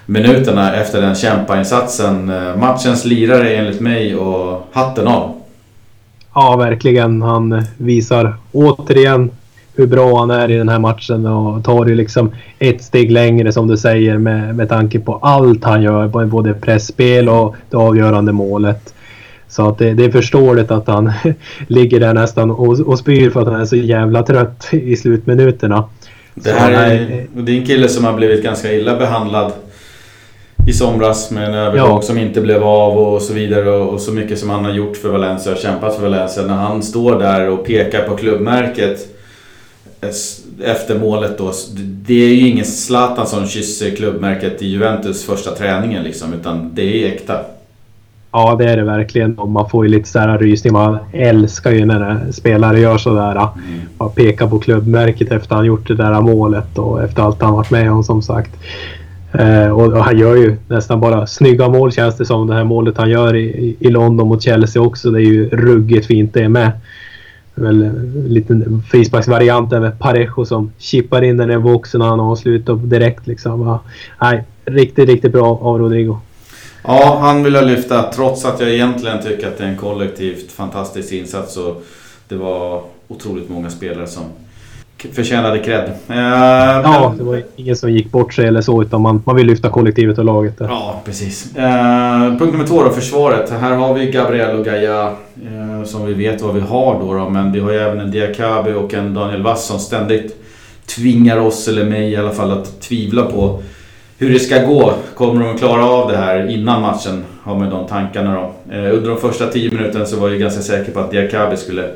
minuterna efter den kämpainsatsen. Eh, matchens lirare enligt mig och hatten av. Ja, verkligen. Han visar återigen hur bra han är i den här matchen och tar ju liksom ett steg längre som du säger med, med tanke på allt han gör. Både pressspel och det avgörande målet. Så att det, det är förståeligt att han ligger där nästan och, och spyr för att han är så jävla trött i slutminuterna. Det här är, det är en kille som har blivit ganska illa behandlad i somras med en övergång ja. som inte blev av och så vidare och, och, så mycket som han har gjort för Valencia och kämpat för Valencia. När han står där och pekar på klubbmärket efter målet då. Det är ju ingen Zlatan som kysser klubbmärket i Juventus första träningen liksom utan det är äkta. Ja, det är det verkligen. Och man får ju lite sådär rysning. Man älskar ju när spelare gör sådär. Mm. Man pekar på klubbmärket efter han gjort det där målet och efter allt han varit med om som sagt. Eh, och, och, han gör ju nästan bara snygga mål känns det som. Det här målet han gör i, i London mot Chelsea också. Det är ju ruggigt fint det med. väl eh, en liten frisparksvariant där med Parejo som chippar in den i boxen och han avslutar direkt liksom. Ja, nej, riktigt, riktigt bra av Rodrigo. Ja, han vill jag lyfta trots att jag egentligen tycker att det är en kollektivt fantastisk insats. Och det var otroligt många spelare som förtjänade cred. Uh, ja, det var ingen som gick bort sig eller så utan man, man vill lyfta kollektivet och laget. Där. Ja, precis. Uh, punkt nummer två då, försvaret. Här har vi Gabriel och Gaia uh, som vi vet vad vi har då, då, Men vi har ju även en Diakabi och en Daniel Wass som ständigt tvingar oss, eller mig i alla fall, att tvivla på hur det ska gå. Kommer de att klara av det här innan matchen? Har man de tankarna då. under de första tio minuterna så var jag ganska säker på att Diakabi skulle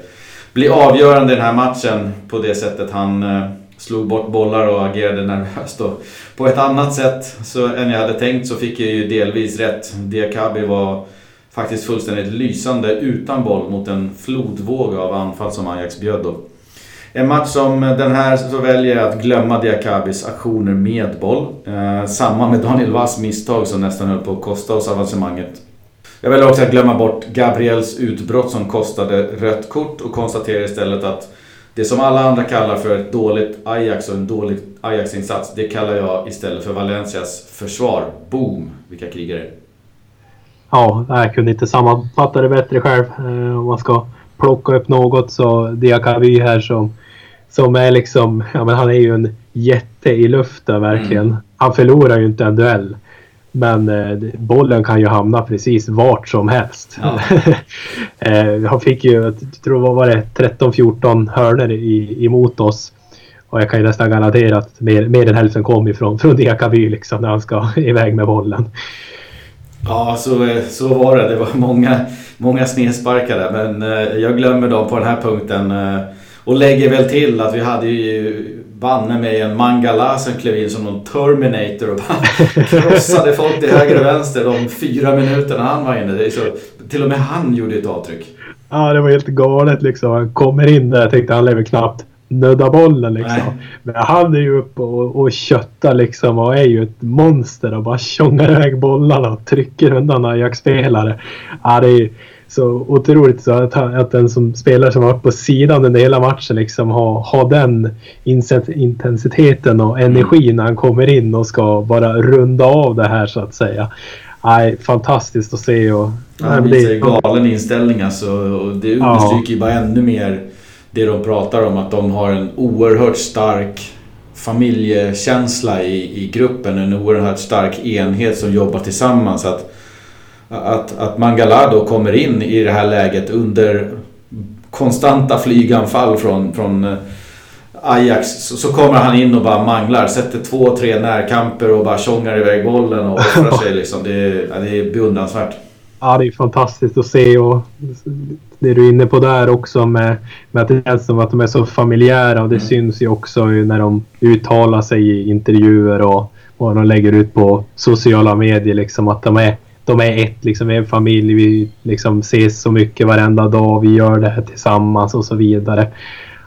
bli avgörande i den här matchen på det sättet han eh, slog bort bollar och agerade nervöst. Och på ett annat sätt så, än jag hade tänkt så fick jag ju delvis rätt. Diakabi var faktiskt fullständigt lysande utan boll mot en flodvåg av anfall som Ajax bjöd då. En match som den här så väljer jag att glömma Diakabis aktioner med boll. Eh, samma med Daniel Wass misstag som nästan höll på att kosta oss avancemanget. Jag väljer också att glömma bort Gabriels utbrott som kostade rött kort och konstaterar istället att det som alla andra kallar för ett dåligt Ajax och en dålig Ajax-insats, det kallar jag istället för Valencias försvar. Boom! Vilka krigare. Ja, jag kunde inte sammanfatta det bättre själv. Eh, om man ska plocka upp något så Diakaby här som, som är liksom, ja men han är ju en jätte i luften verkligen. Mm. Han förlorar ju inte en duell. Men eh, bollen kan ju hamna precis vart som helst. Ja. eh, han fick ju, jag tror vad var det, 13-14 hörnor i, emot oss. Och jag kan ju nästan garantera att mer, mer än hälften kom ifrån från Diakaby liksom när han ska iväg med bollen. Ja, så, så var det. Det var många, många snedsparkar där. Men eh, jag glömmer dem på den här punkten. Eh, och lägger väl till att vi hade ju banne mig en Mangala som klev in som någon Terminator och bara krossade folk till höger och vänster de fyra minuterna han var inne. Det är så, till och med han gjorde ett avtryck. Ja, det var helt galet liksom. Han kommer in där, tänkte han lever knappt nudda bollen liksom. Nej. Men han är ju uppe och, och köttar liksom och är ju ett monster och bara tjongar iväg bollarna och trycker undan Ajax-spelare. Ja, det är så otroligt så att, att den som spelar som varit på sidan under hela matchen liksom har, har den intensiteten och energin när han kommer in och ska bara runda av det här så att säga. Nej, fantastiskt att se. Och, ja, han visar galen inställning alltså. Och det understryker ju bara ännu mer det de pratar om. Att de har en oerhört stark familjekänsla i, i gruppen. En oerhört stark enhet som jobbar tillsammans. Att, att, att Mangala då kommer in i det här läget under konstanta flyganfall från, från eh, Ajax så, så, kommer han in och bara manglar. Sätter två, tre närkamper och bara tjongar iväg bollen och offrar sig. Liksom. Det, är, ja, det är beundransvärt. Ja, det är fantastiskt att se och det du är inne på där också med, med att det känns som att de är så familjära och det mm. syns ju också när de uttalar sig i intervjuer och vad de lägger ut på sociala medier liksom att de är de är ett, liksom, en familj, vi liksom ses så mycket varenda dag, vi gör det här tillsammans och så vidare.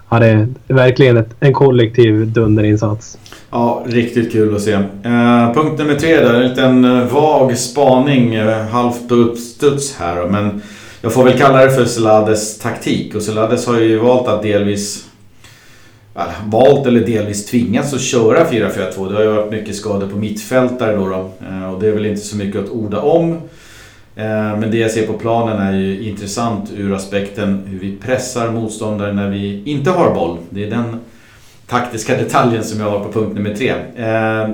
Ja, det är verkligen ett, en kollektiv dunderinsats. Ja, riktigt kul att se. Eh, punkt nummer tre då, en liten eh, vag spaning, eh, halvt på uppstuds här då, men jag får väl kalla det för Selades taktik och Selades har ju valt att delvis valt eller delvis tvingats att köra 4-4-2. Det har ju varit mycket skador på mittfältare då, då. Eh, och det är väl inte så mycket att orda om. Eh, men det jag ser på planen är ju intressant ur aspekten hur vi pressar motståndare när vi inte har boll. Det är den taktiska detaljen som jag har på punkt nummer tre. Eh,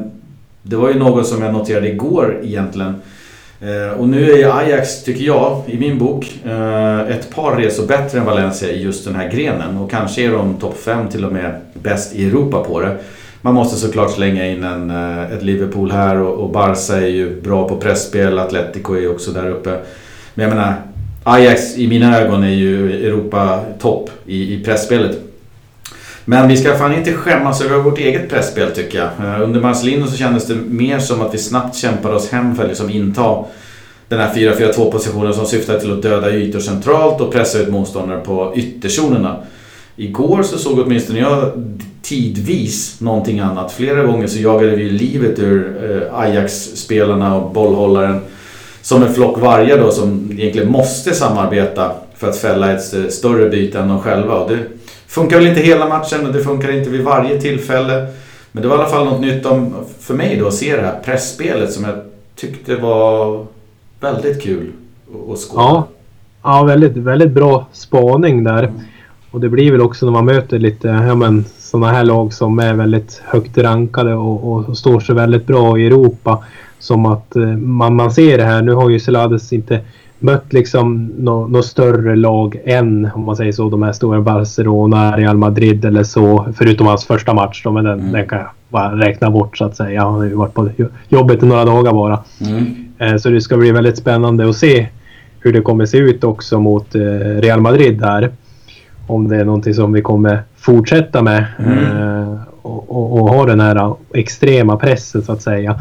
det var ju något som jag noterade igår egentligen. Eh, och nu är ju Ajax, tycker jag, i min bok, eh, ett par resor bättre än Valencia i just den här grenen. Och kanske är de topp 5 till och med bäst i Europa på det. Man måste såklart slänga in en, eh, ett Liverpool här och, Barca är ju bra på pressspel, Atletico är också där uppe. Men jag menar, Ajax i mina ögon är ju Europa-topp i, i pressspelet. Men vi ska fan inte skämmas över vårt eget pressspel tycker jag. Eh, under Marcelino så kändes det mer som att vi snabbt kämpade oss hem för att liksom inta den här 4-4-2 positionen som syftar till att döda ytor centralt och pressa ut motståndare på ytterzonerna. Igår så såg åtminstone jag tidvis någonting annat. Flera gånger så jagade vi livet ur eh, Ajax-spelarna och bollhållaren som en flock vargar då som egentligen måste samarbeta för att fälla ett eh, större byte än de själva. Och det funkar väl inte hela matchen och det funkar inte vid varje tillfälle. Men det var i alla fall något nytt om, för mig då att se det här pressspelet som jag tyckte var väldigt kul att skåda. Ja, ja väldigt, väldigt bra spaning där. Mm. Och det blir väl också när man möter lite ja, men, sådana här lag som är väldigt högt rankade och, och, står sig väldigt bra i Europa. Som att eh, man, man ser det här. Nu har ju Selades inte mött liksom något no större lag än, om man säger så, de här stora Barcelona, Real Madrid eller så. Förutom hans första match då, men den, mm. den kan jag bara räkna bort så att säga. Han har ju varit på jobbet i några dagar bara. Mm. Eh, så det ska bli väldigt spännande att se hur det kommer se ut också mot eh, Real Madrid där. Om det är någonting som vi kommer fortsätta med. Mm. Eh, och, och, och, ha den här extrema pressen så att säga.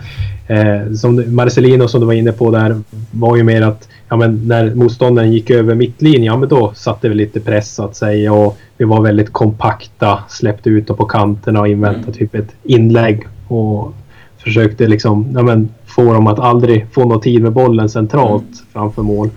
Som Marcelino som du var inne på där var ju mer att ja, men när motståndaren gick över mittlinjen, ja men då satte vi lite press så att säga och vi var väldigt kompakta, släppte ut dem på kanterna och inväntade mm. typ ett inlägg och försökte liksom ja, men, få dem att aldrig få någon tid med bollen centralt mm. framför mål.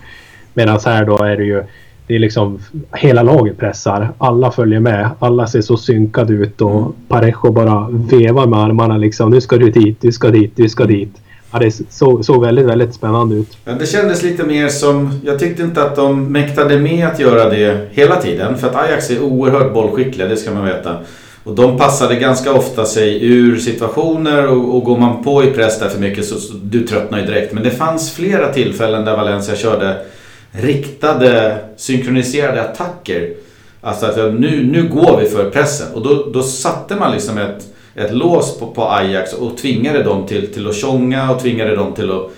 Medan här då är det ju det är liksom hela laget pressar. Alla följer med. Alla ser så synkade ut och mm. Parejo bara vevar med armarna liksom. Nu ska du dit, du ska dit, du ska dit. Ja, det såg, såg väldigt, väldigt spännande ut. Ja, det kändes lite mer som... Jag tyckte inte att de mäktade med att göra det hela tiden. För att Ajax är oerhört bollskickliga, det ska man veta. Och de passade ganska ofta sig ur situationer och, och går man på i press där för mycket så, så du tröttnar ju direkt. Men det fanns flera tillfällen där Valencia körde riktade, synkroniserade attacker. Alltså att nu, nu går vi för pressen. Och då, då satte man liksom ett, ett lås på, på Ajax och tvingade dem till, till att tjonga och tvingade dem till att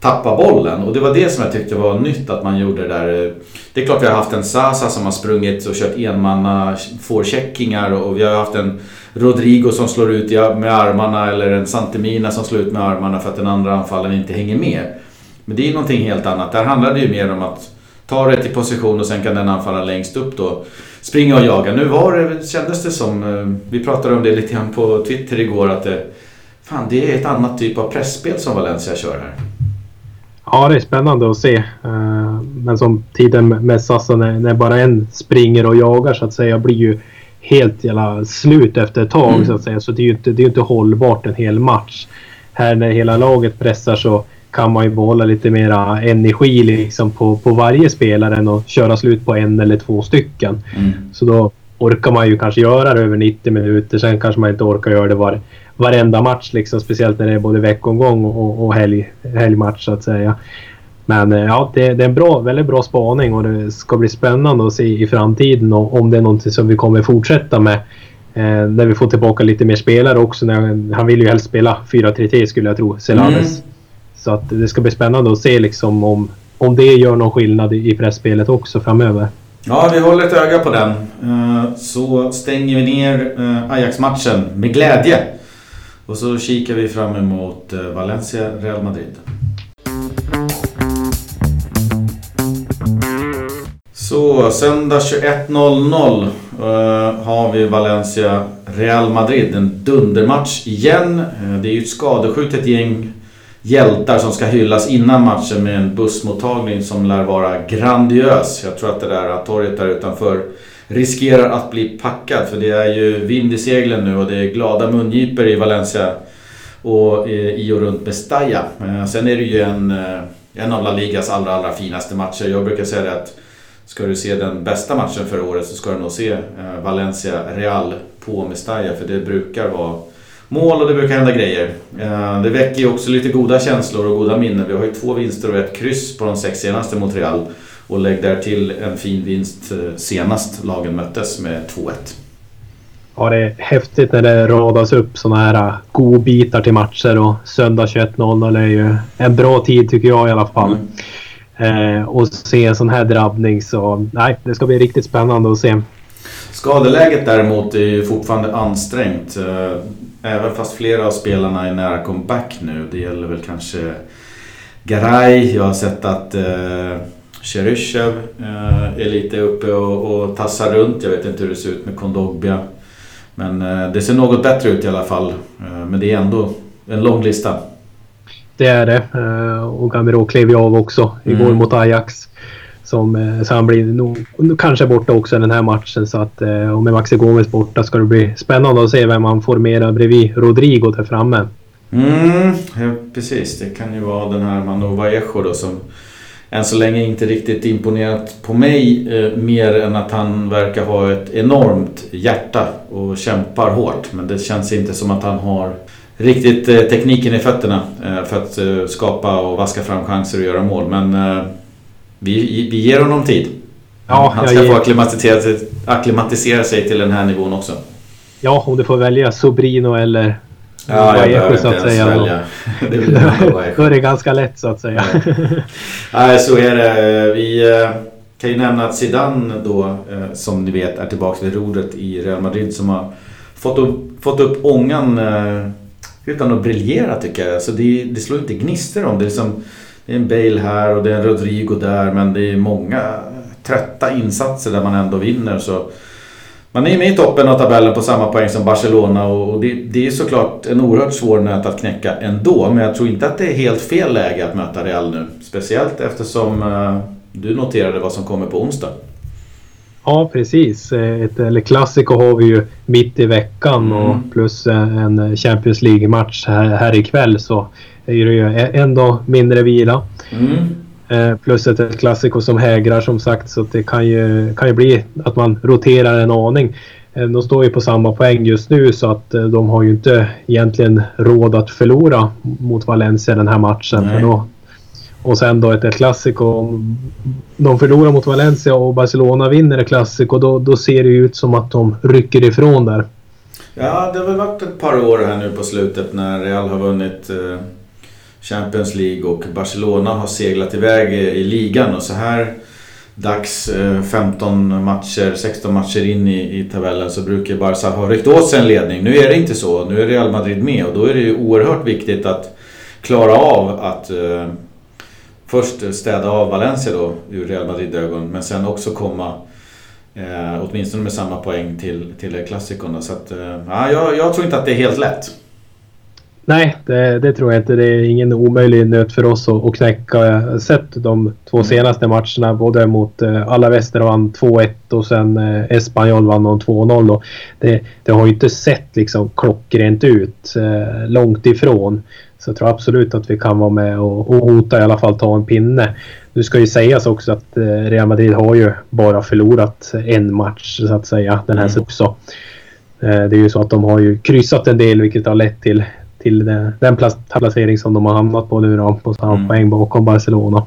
tappa bollen. Och det var det som jag tyckte var nytt att man gjorde det där. Det är klart vi har haft en Sasa som har sprungit och kört enmanna forecheckingar och vi har haft en Rodrigo som slår ut med armarna eller en Santemina som slår ut med armarna för att den andra anfallen inte hänger med. Men det är någonting helt annat. Där handlar det ju mer om att ta rätt i position och sen kan den anfalla längst upp då springa och jaga. Nu var det, kändes det som, eh, vi pratade om det lite grann på Twitter igår, att det, fan, det är ett annat typ av pressspel som Valencia kör här. Ja, det är spännande att se. Eh, men som tiden med Sassa när, när bara en springer och jagar så att säga blir ju helt jävla slut efter ett tag mm. så att säga. Så det är ju inte, det är inte hållbart en hel match. Här när hela laget pressar så kan man ju behålla lite mera energi liksom på, på varje spelare än att köra slut på en eller två stycken. Mm. Så då orkar man ju kanske göra det över 90 minuter. Sen kanske man inte orkar göra det var, varenda match, liksom, speciellt när det är både veckomgång och, och helg, helgmatch så att säga. Men eh, ja, det, det, är en bra, väldigt bra spaning och det ska bli spännande att se i framtiden och, om det är någonting som vi kommer fortsätta med. Eh, när vi får tillbaka lite mer spelare också. När, han vill ju helst spela 4-3-3 skulle jag tro, Celades. Mm. Så att det ska bli spännande att se liksom om, om det gör någon skillnad i pressspelet också framöver. Ja, vi håller ett öga på den. Eh, så stänger vi ner eh, Ajax-matchen med glädje. Och så kikar vi fram emot eh, Valencia-Real Madrid. Så söndag 21.00 har vi Valencia-Real Madrid. En dundermatch igen. Det är ju ett skadeskjutet gäng hjältar som ska hyllas innan matchen med en bussmottagning som lär vara grandiös. Jag tror att det där torget där utanför riskerar att bli packat för det är ju vind i seglen nu och det är glada mungipor i Valencia och eh, i och runt Mestalla. Eh, sen är det ju en, eh, en av La Ligas allra, allra finaste matcher. Jag brukar säga det att ska du se den bästa matchen för året så ska du nog se Valencia Real på Mestalla för det brukar vara mål och det brukar hända grejer. Eh, det väcker ju också lite goda känslor och goda minnen. Vi har ju två vinster och ett kryss på de sex senaste mot Real. Och lägg där till en fin vinst eh, senast lagen möttes med 2-1. Ja, det är häftigt när det radas upp sådana här äh, godbitar till matcher och söndag 21.00 är ju en bra tid tycker jag i alla fall. Mm. Eh, och se en sån här drabbning så nej, det ska bli riktigt spännande att se. Skadeläget däremot är ju fortfarande ansträngt. Eh, även fast flera av spelarna är nära comeback nu. Det gäller väl kanske Garay. Jag har sett att eh, Cheryshev eh, är lite uppe och, och tassar runt. Jag vet inte hur det ser ut med Kondogbia. Men det ser något bättre ut i alla fall. Men det är ändå en lång lista. Det är det. Och Gamero klev ju av också igår mm. mot Ajax. Som, eh, så han blir nog, kanske borta också den här matchen. Så att, eh, och med Maxi Gomes borta ska det bli spännande att se vem han formerar bredvid Rodrigo där framme. Mm, ja, precis. Det kan ju vara den här Manova Echo då som än så länge inte riktigt imponerat på mig eh, mer än att han verkar ha ett enormt hjärta och kämpar hårt. Men det känns inte som att han har riktigt eh, tekniken i fötterna eh, för att eh, skapa och vaska fram chanser och göra mål. Men eh, vi, vi ger honom tid. Ja, han ska få acklimatisera sig, acklimatisera sig till den här nivån också. Ja, om du får välja Sobrino eller Ja, jag behöver inte ens säga, välja. det då är det ganska lätt så att säga. Nej, så är det. Vi eh, kan ju nämna att Zidane då, eh, som ni vet, är tillbaka vid rodret i Real Madrid som har fått upp, fått upp ångan eh, utan att briljera tycker jag. Så det, det slår inte gnistor om det. Är som, det är en Bale här och det är en Rodrigo där men det är många trötta insatser där man ändå vinner. Så man är med i toppen av tabellen på samma poäng som Barcelona och det, det är såklart en oerhört svår nöt att knäcka ändå. Men jag tror inte att det är helt fel läge att möta Real nu. Speciellt eftersom eh, du noterade vad som kommer på onsdag. Ja, precis. Ett eller Clasico har vi ju mitt i veckan mm. och plus en Champions League-match här, här ikväll så är det ju ändå mindre vila. Mm. Eh, plus ett klassiko som hägrar som sagt så det kan ju, kan ju bli att man roterar en aning. Eh, de står ju på samma poäng just nu så att eh, de har ju inte egentligen råd att förlora mot Valencia den här matchen. För då, och sen då ett, ett. Om de förlorar mot Valencia och Barcelona vinner ett klassiko då, då ser det ut som att de rycker ifrån där. Ja, det har väl varit ett par år här nu på slutet när Real har vunnit eh, Champions League och Barcelona har seglat iväg i ligan och så här dags eh, 15 matcher, 16 matcher in i, i tabellen så brukar Barca ha ryckt åt sig en ledning. Nu är det inte så. Nu är Real Madrid med och då är det ju oerhört viktigt att klara av att eh, först städa av Valencia då ur Real Madrid-ögon men sen också komma eh, åtminstone med samma poäng till, till klassikerna. Så att, eh, jag, jag tror inte att det är helt lätt. Nej, det, det, tror jag inte. Det är ingen omöjlig nöt för oss att, att knäcka. Jag har sett de två mm. senaste matcherna både mot eh, Alaväster vann 2-1 och sen eh, Espanyol vann 2-0. Det, det har ju inte sett liksom klockrent ut. Eh, långt ifrån. Så jag tror absolut att vi kan vara med och, och hota i alla fall ta en pinne. Nu ska ju sägas också att eh, Real Madrid har ju bara förlorat en match så att säga den här mm. också. Eh, det är ju så att de har ju kryssat en del vilket har lett till till den, den placering som de har hamnat på nu då, på samma mm. poäng bakom Barcelona.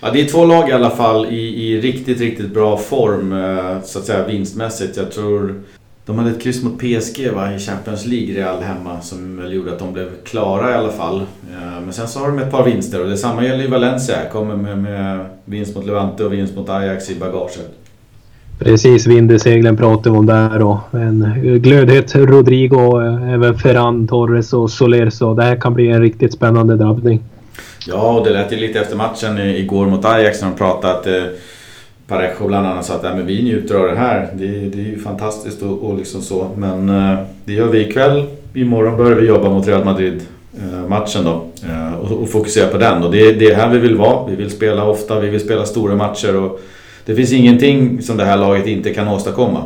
Ja, det är två lag i alla fall i, i riktigt, riktigt bra form eh, så att säga vinstmässigt. Jag tror de hade ett kryss mot PSG va, i Champions League, Real hemma, som väl gjorde att de blev klara i alla fall. Eh, men sen så har de ett par vinster och detsamma gäller ju Valencia. Kommer med, med vinst mot Levante och vinst mot Ajax i bagaget. Precis, vinderseglen pratar vi om där och en glödhet Rodrigo, även Ferran Torres och Soler så det här kan bli en riktigt spännande drabbning. Ja, och det lät ju lite efter matchen igår mot Ajax när de pratade att eh, Parejo bland annat sa att äh, men vi njuter av det här. Det, det är ju fantastiskt och, och liksom så. Men eh, det gör vi ikväll. Imorgon börjar vi jobba mot Real Madrid-matchen eh, då eh, och, och, fokusera på den. Och det, det är här vi vill vara. Vi vill spela ofta, vi vill spela stora matcher. Och, det finns ingenting som det här laget inte kan åstadkomma.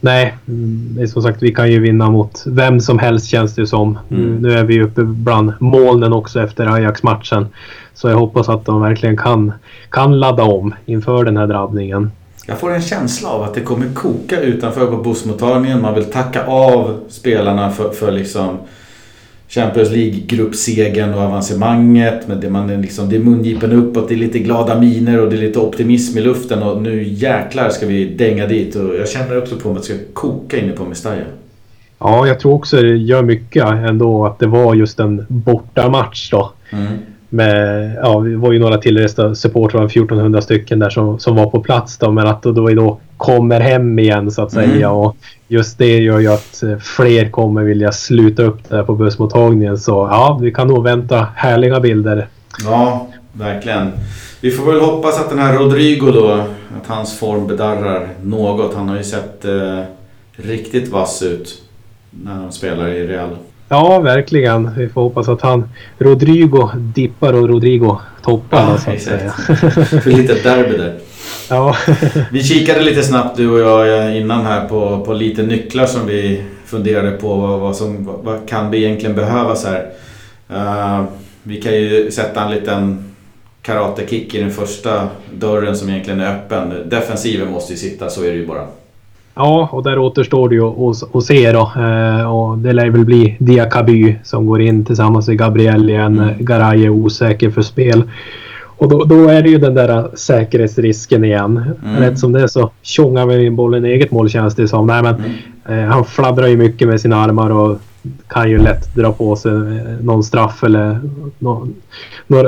Nej, det är som sagt vi kan ju vinna mot vem som helst känns det som. Mm. Nu, är vi uppe bland molnen också efter Ajax-matchen. Så jag hoppas att de verkligen kan, kan ladda om inför den här drabbningen. Jag får en känsla av att det kommer koka utanför på bussmottagningen. Man vill tacka av spelarna för, för liksom Champions League-gruppsegern och avancemanget. Men det, man är liksom, det är mungipen uppåt, det är lite glada miner och det är lite optimism i luften. Och nu jäklar ska vi dänga dit. Och jag känner också på mig att det ska koka inne på Mestalla. Ja, jag tror också det gör mycket ändå att det var just en bortamatch då. Mm med, ja, vi var ju några tillresta supportrar, 1400 stycken där som, som var på plats då, men att då, då, då kommer hem igen så att säga. Mm. Och just det gör ju att fler kommer vilja sluta upp där på bussmottagningen. Så ja, vi kan nog vänta härliga bilder. Ja, verkligen. Vi får väl hoppas att den här Rodrigo då, att hans form bedarrar något. Han har ju sett eh, riktigt vass ut när han spelar i Real. Ja, verkligen. Vi får hoppas att han Rodrigo dippar och Rodrigo toppar. Ja, så att säga. För lite derby där. Ja. vi kikade lite snabbt du och jag innan här på, på lite nycklar som vi funderade på vad, vad som vad kan vi egentligen behövas här. Uh, vi kan ju sätta en liten karatekick i den första dörren som egentligen är öppen. Defensiven måste ju sitta, så är det ju bara. Ja, och där återstår det ju att, se då. Eh, och det lär väl bli Diakaby som går in tillsammans med Gabriel igen. Mm. Garay är osäker för spel. Och då, då, är det ju den där säkerhetsrisken igen. Mm. Rätt som det är så tjongar vi in bollen i eget mål känns det som. Nej, men, mm. eh, han fladdrar ju mycket med sina armar och kan ju lätt dra på sig någon straff eller någon,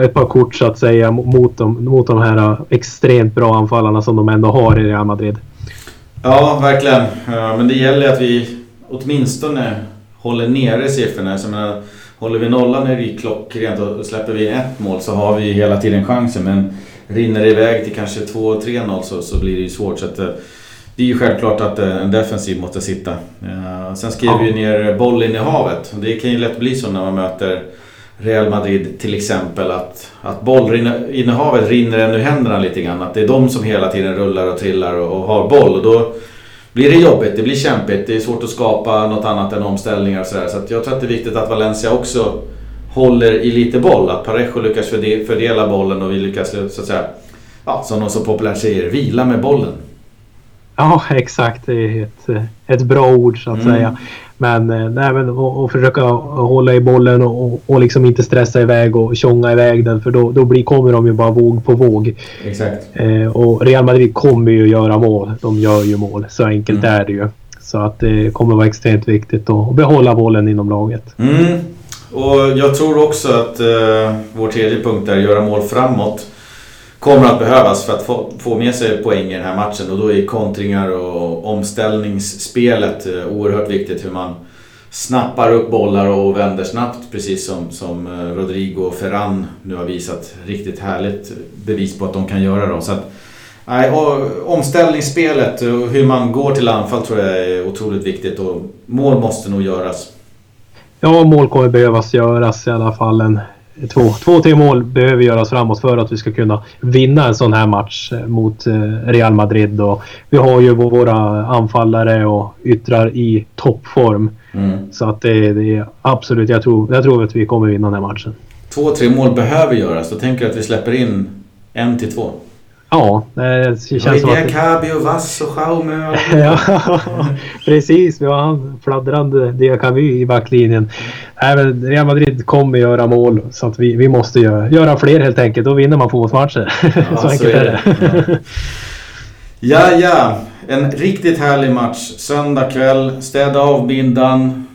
ett par kort så att säga mot de, mot de här extremt bra anfallarna som de ändå har i Real Madrid. Ja, verkligen. Men det gäller att vi åtminstone håller nere siffrorna. Så menar, håller vi nollan är det klockrent och släpper vi ett mål så har vi hela tiden chansen. Men rinner det iväg till kanske 2-3-0 så, så blir det ju svårt. Så att, eh, det är ju självklart att eh, en defensiv måste sitta. Sen skriver vi ner bollen i havet. Det kan ju lätt bli så när man möter Real Madrid till exempel att, att bollinnehavet rinner en ur händerna lite grann. Att det är de som hela tiden rullar och trillar och, och har boll. Och då blir det jobbigt, det blir kämpigt. Det är svårt att skapa något annat än omställningar och sådär. Så jag tror att det är viktigt att Valencia också håller i lite boll. Att Parejo lyckas fördela bollen och vi lyckas så att säga, ja, som de så populärt säger, vila med bollen. Ja, exakt. Det är ett, ett bra ord så att mm. säga. Men, eh, nej, men och, och försöka hålla i bollen och, och liksom inte stressa iväg och tjonga iväg den för då, då blir, kommer de ju bara våg på våg. Exakt. Eh, och Real Madrid kommer ju göra mål. De gör ju mål. Så enkelt mm. är det ju. Så att det kommer vara extremt viktigt att behålla bollen inom laget. Mm. Och jag tror också att eh, vår tredje punkt är att göra mål framåt kommer att behövas för att få, få med sig poäng i den här matchen. Och då är kontringar och omställningsspelet eh, oerhört viktigt. Hur man snappar upp bollar och vänder snabbt. Precis som, som eh, Rodrigo och Ferran nu har visat riktigt härligt bevis på att de kan göra. Då. Så att, nej, omställningsspelet och hur man går till anfall tror jag är otroligt viktigt. Och mål måste nog göras. Ja, mål kommer behövas göras i alla fall. En två, två, tre mål behöver göras framåt för att vi ska kunna vinna en sån här match eh, mot eh, Real Madrid. Och vi har ju våra anfallare och yttrar i toppform. Mm. Så att det, det, är absolut, jag tror, jag tror att vi kommer vinna den här matchen. Två, tre mål behöver göras. Då tänker jag att vi släpper in en till två. Ja, det känns ja, som att... Diakabi och Vass och Jaume Ja, precis. Vi har han fladdrande Diakabi i backlinjen. Även Real Madrid kommer göra mål så att vi, vi måste göra, göra fler helt enkelt. Då vinner man fotbollsmatcher. Ja, så enkelt så är det. det. ja, ja. En riktigt härlig match. Söndag kväll. Städa av bindan.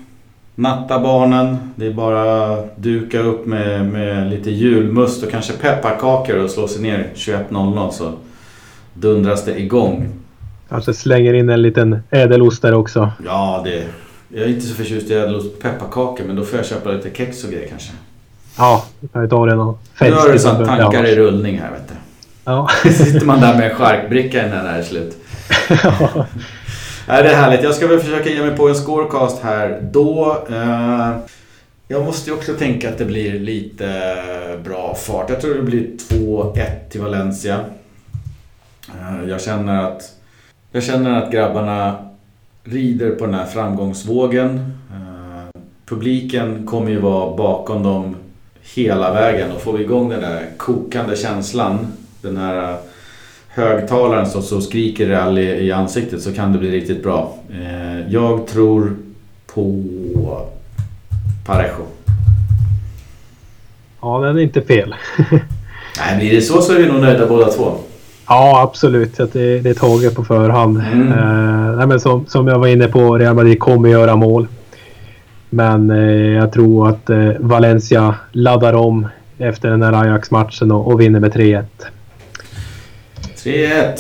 Natta barnen. Det är bara duka upp med, med lite julmust och kanske pepparkakor och slå sig ner 21.00 så dundras det igång. Kanske slänger in en liten ädelost där också. Ja, det... Jag är inte så förtjust i ädelost och pepparkakor men då får jag köpa lite kex och grejer kanske. Ja, vi kan ju ta det någon. Nu har du satt tankar i rullning här vet du. Ja. sitter man där med en charkbricka innan det här är slut. ja. Nej, det är härligt. Jag ska väl försöka ge mig på en scorecast här. Då... Eh, jag måste ju också tänka att det blir lite bra fart. Jag tror det blir 2-1 till Valencia. Eh, jag känner att... Jag känner att grabbarna rider på den här framgångsvågen. Eh, publiken kommer ju vara bakom dem hela vägen och får vi igång den där kokande känslan, den här högtalaren så, så skriker det i, i ansiktet så kan det bli riktigt bra. Eh, jag tror på Parejo. Ja, den är inte fel. Nej, blir det så så är vi nog nöjda båda två. Ja, absolut. Det, det är taget på förhand. Mm. Eh, nej, men som, som jag var inne på, Real Madrid kommer göra mål. Men eh, jag tror att eh, Valencia laddar om efter den här Ajax-matchen och, och vinner med 3-1. 3-1.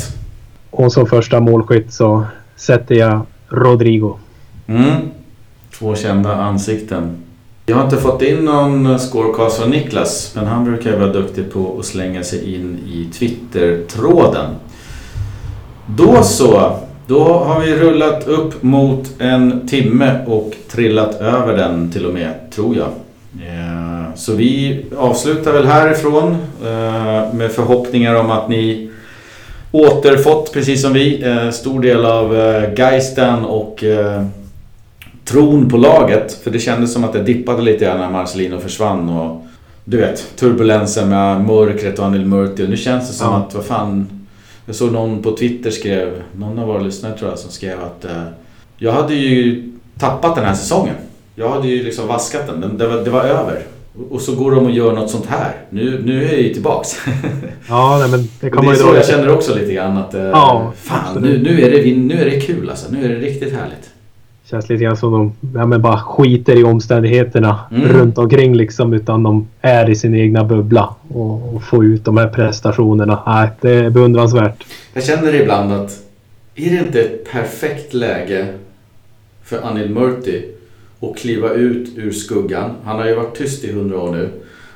Och som första målskytt så sätter jag Rodrigo. Mm. Två kända ansikten. Jag har inte fått in någon scorecast från Niklas, men han brukar ju vara duktig på att slänga sig in i Twitter-tråden. Då så, då har vi rullat upp mot en timme och trillat över den till och med, tror jag. Eh, så vi avslutar väl härifrån eh, med förhoppningar om att ni återfått, precis som vi, eh, stor del av eh, geisten och eh, tron på laget. För det kändes som att det dippade lite grann när Marcelino försvann. Och, du vet, turbulensen med mörkret och Anil Murti. Nu känns det som ja. att, vad fan... Jag såg någon på Twitter skrev, någon av våra lyssnare tror jag, som skrev att eh, jag hade ju tappat den här säsongen. Jag hade ju liksom vaskat den. Det var, det var över. Och så går de och gör något sånt här. Nu, nu är jag ju tillbaks. Ja, nej, men det kan man ju Det är så jag känner också lite grann att... Eh, ja, fan, nu, nu, är det, nu är det kul alltså. Nu är det riktigt härligt. Känns lite grann som de ja, men bara skiter i omständigheterna mm. runt omkring liksom. Utan de är i sin egna bubbla och, och får ut de här prestationerna. Nej, det är beundransvärt. Jag känner ibland att är det inte ett perfekt läge för Anil Murti att kliva ut ur skuggan. Han har ju varit tyst i hundra år nu.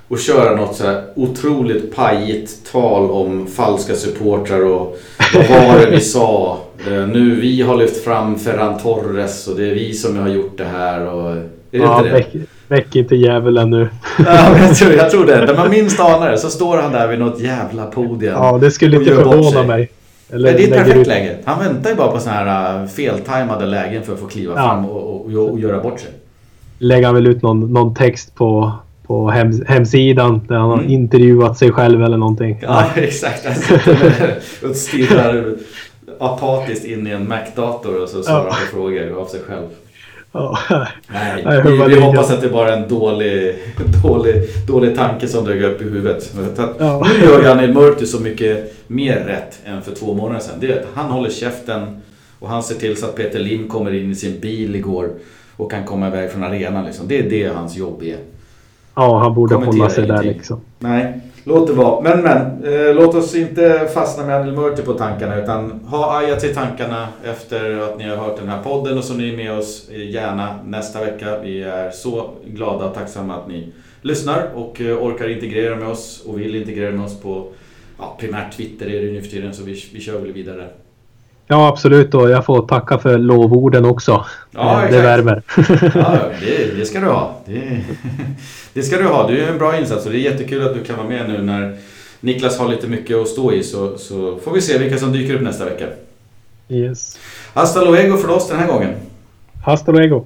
Och köra något så här otroligt pajigt tal om falska supportrar och vad var det vi sa? Eh, nu vi har lyft fram Ferran Torres och det är vi som har gjort det här. Och, är det ja, inte det? Väck, väck inte djävulen nu. ja, jag, tror, jag tror det. När man minst anar det så står han där vid något jävla podium. Ja, det skulle inte förvåna mig. Eller det är ett perfekt ut. läge. Han väntar ju bara på sådana här äh, feltajmade lägen för att få kliva ja. fram och, och, och, göra bort sig. Lägger han väl ut någon, någon text på, på hem, hemsidan där han har mm. intervjuat sig själv eller någonting. Ja, exakt. Han sitter och stirrar apatiskt in i en Mac-dator och så svarar ja. på frågor av sig själv. Ja. Nej, vi, vi hoppas att det bara är en dålig, dålig, dålig tanke som dök upp i huvudet. Ja. Nu gör Janne Murti så mycket mer rätt än för två månader sedan. Det är att han håller käften och han ser till så att Peter Lim kommer in i sin bil igår och kan komma iväg från arenan. Liksom. Det är det hans jobb är. Ja, han borde hålla sig ingenting. där liksom. Nej, låt det vara. Men men, eh, låt oss inte fastna med Anil Murti på tankarna utan ha Aja till tankarna efter att ni har hört den här podden och så ni är med oss gärna nästa vecka. Vi är så glada och tacksamma att ni lyssnar och eh, orkar integrera med oss och vill integrera med oss på ja, primärt Twitter är det nu för tiden så vi, vi kör väl vidare. Ja absolut och jag får tacka för lovorden också. Ja, det värmer. ja, det, det, ska du ha. Det, det ska du ha. Du är en bra insats och det är jättekul att du kan vara med nu när Niklas har lite mycket att stå i så, så får vi se vilka som dyker upp nästa vecka. Yes. Hasta luego för oss den här gången. Hasta luego.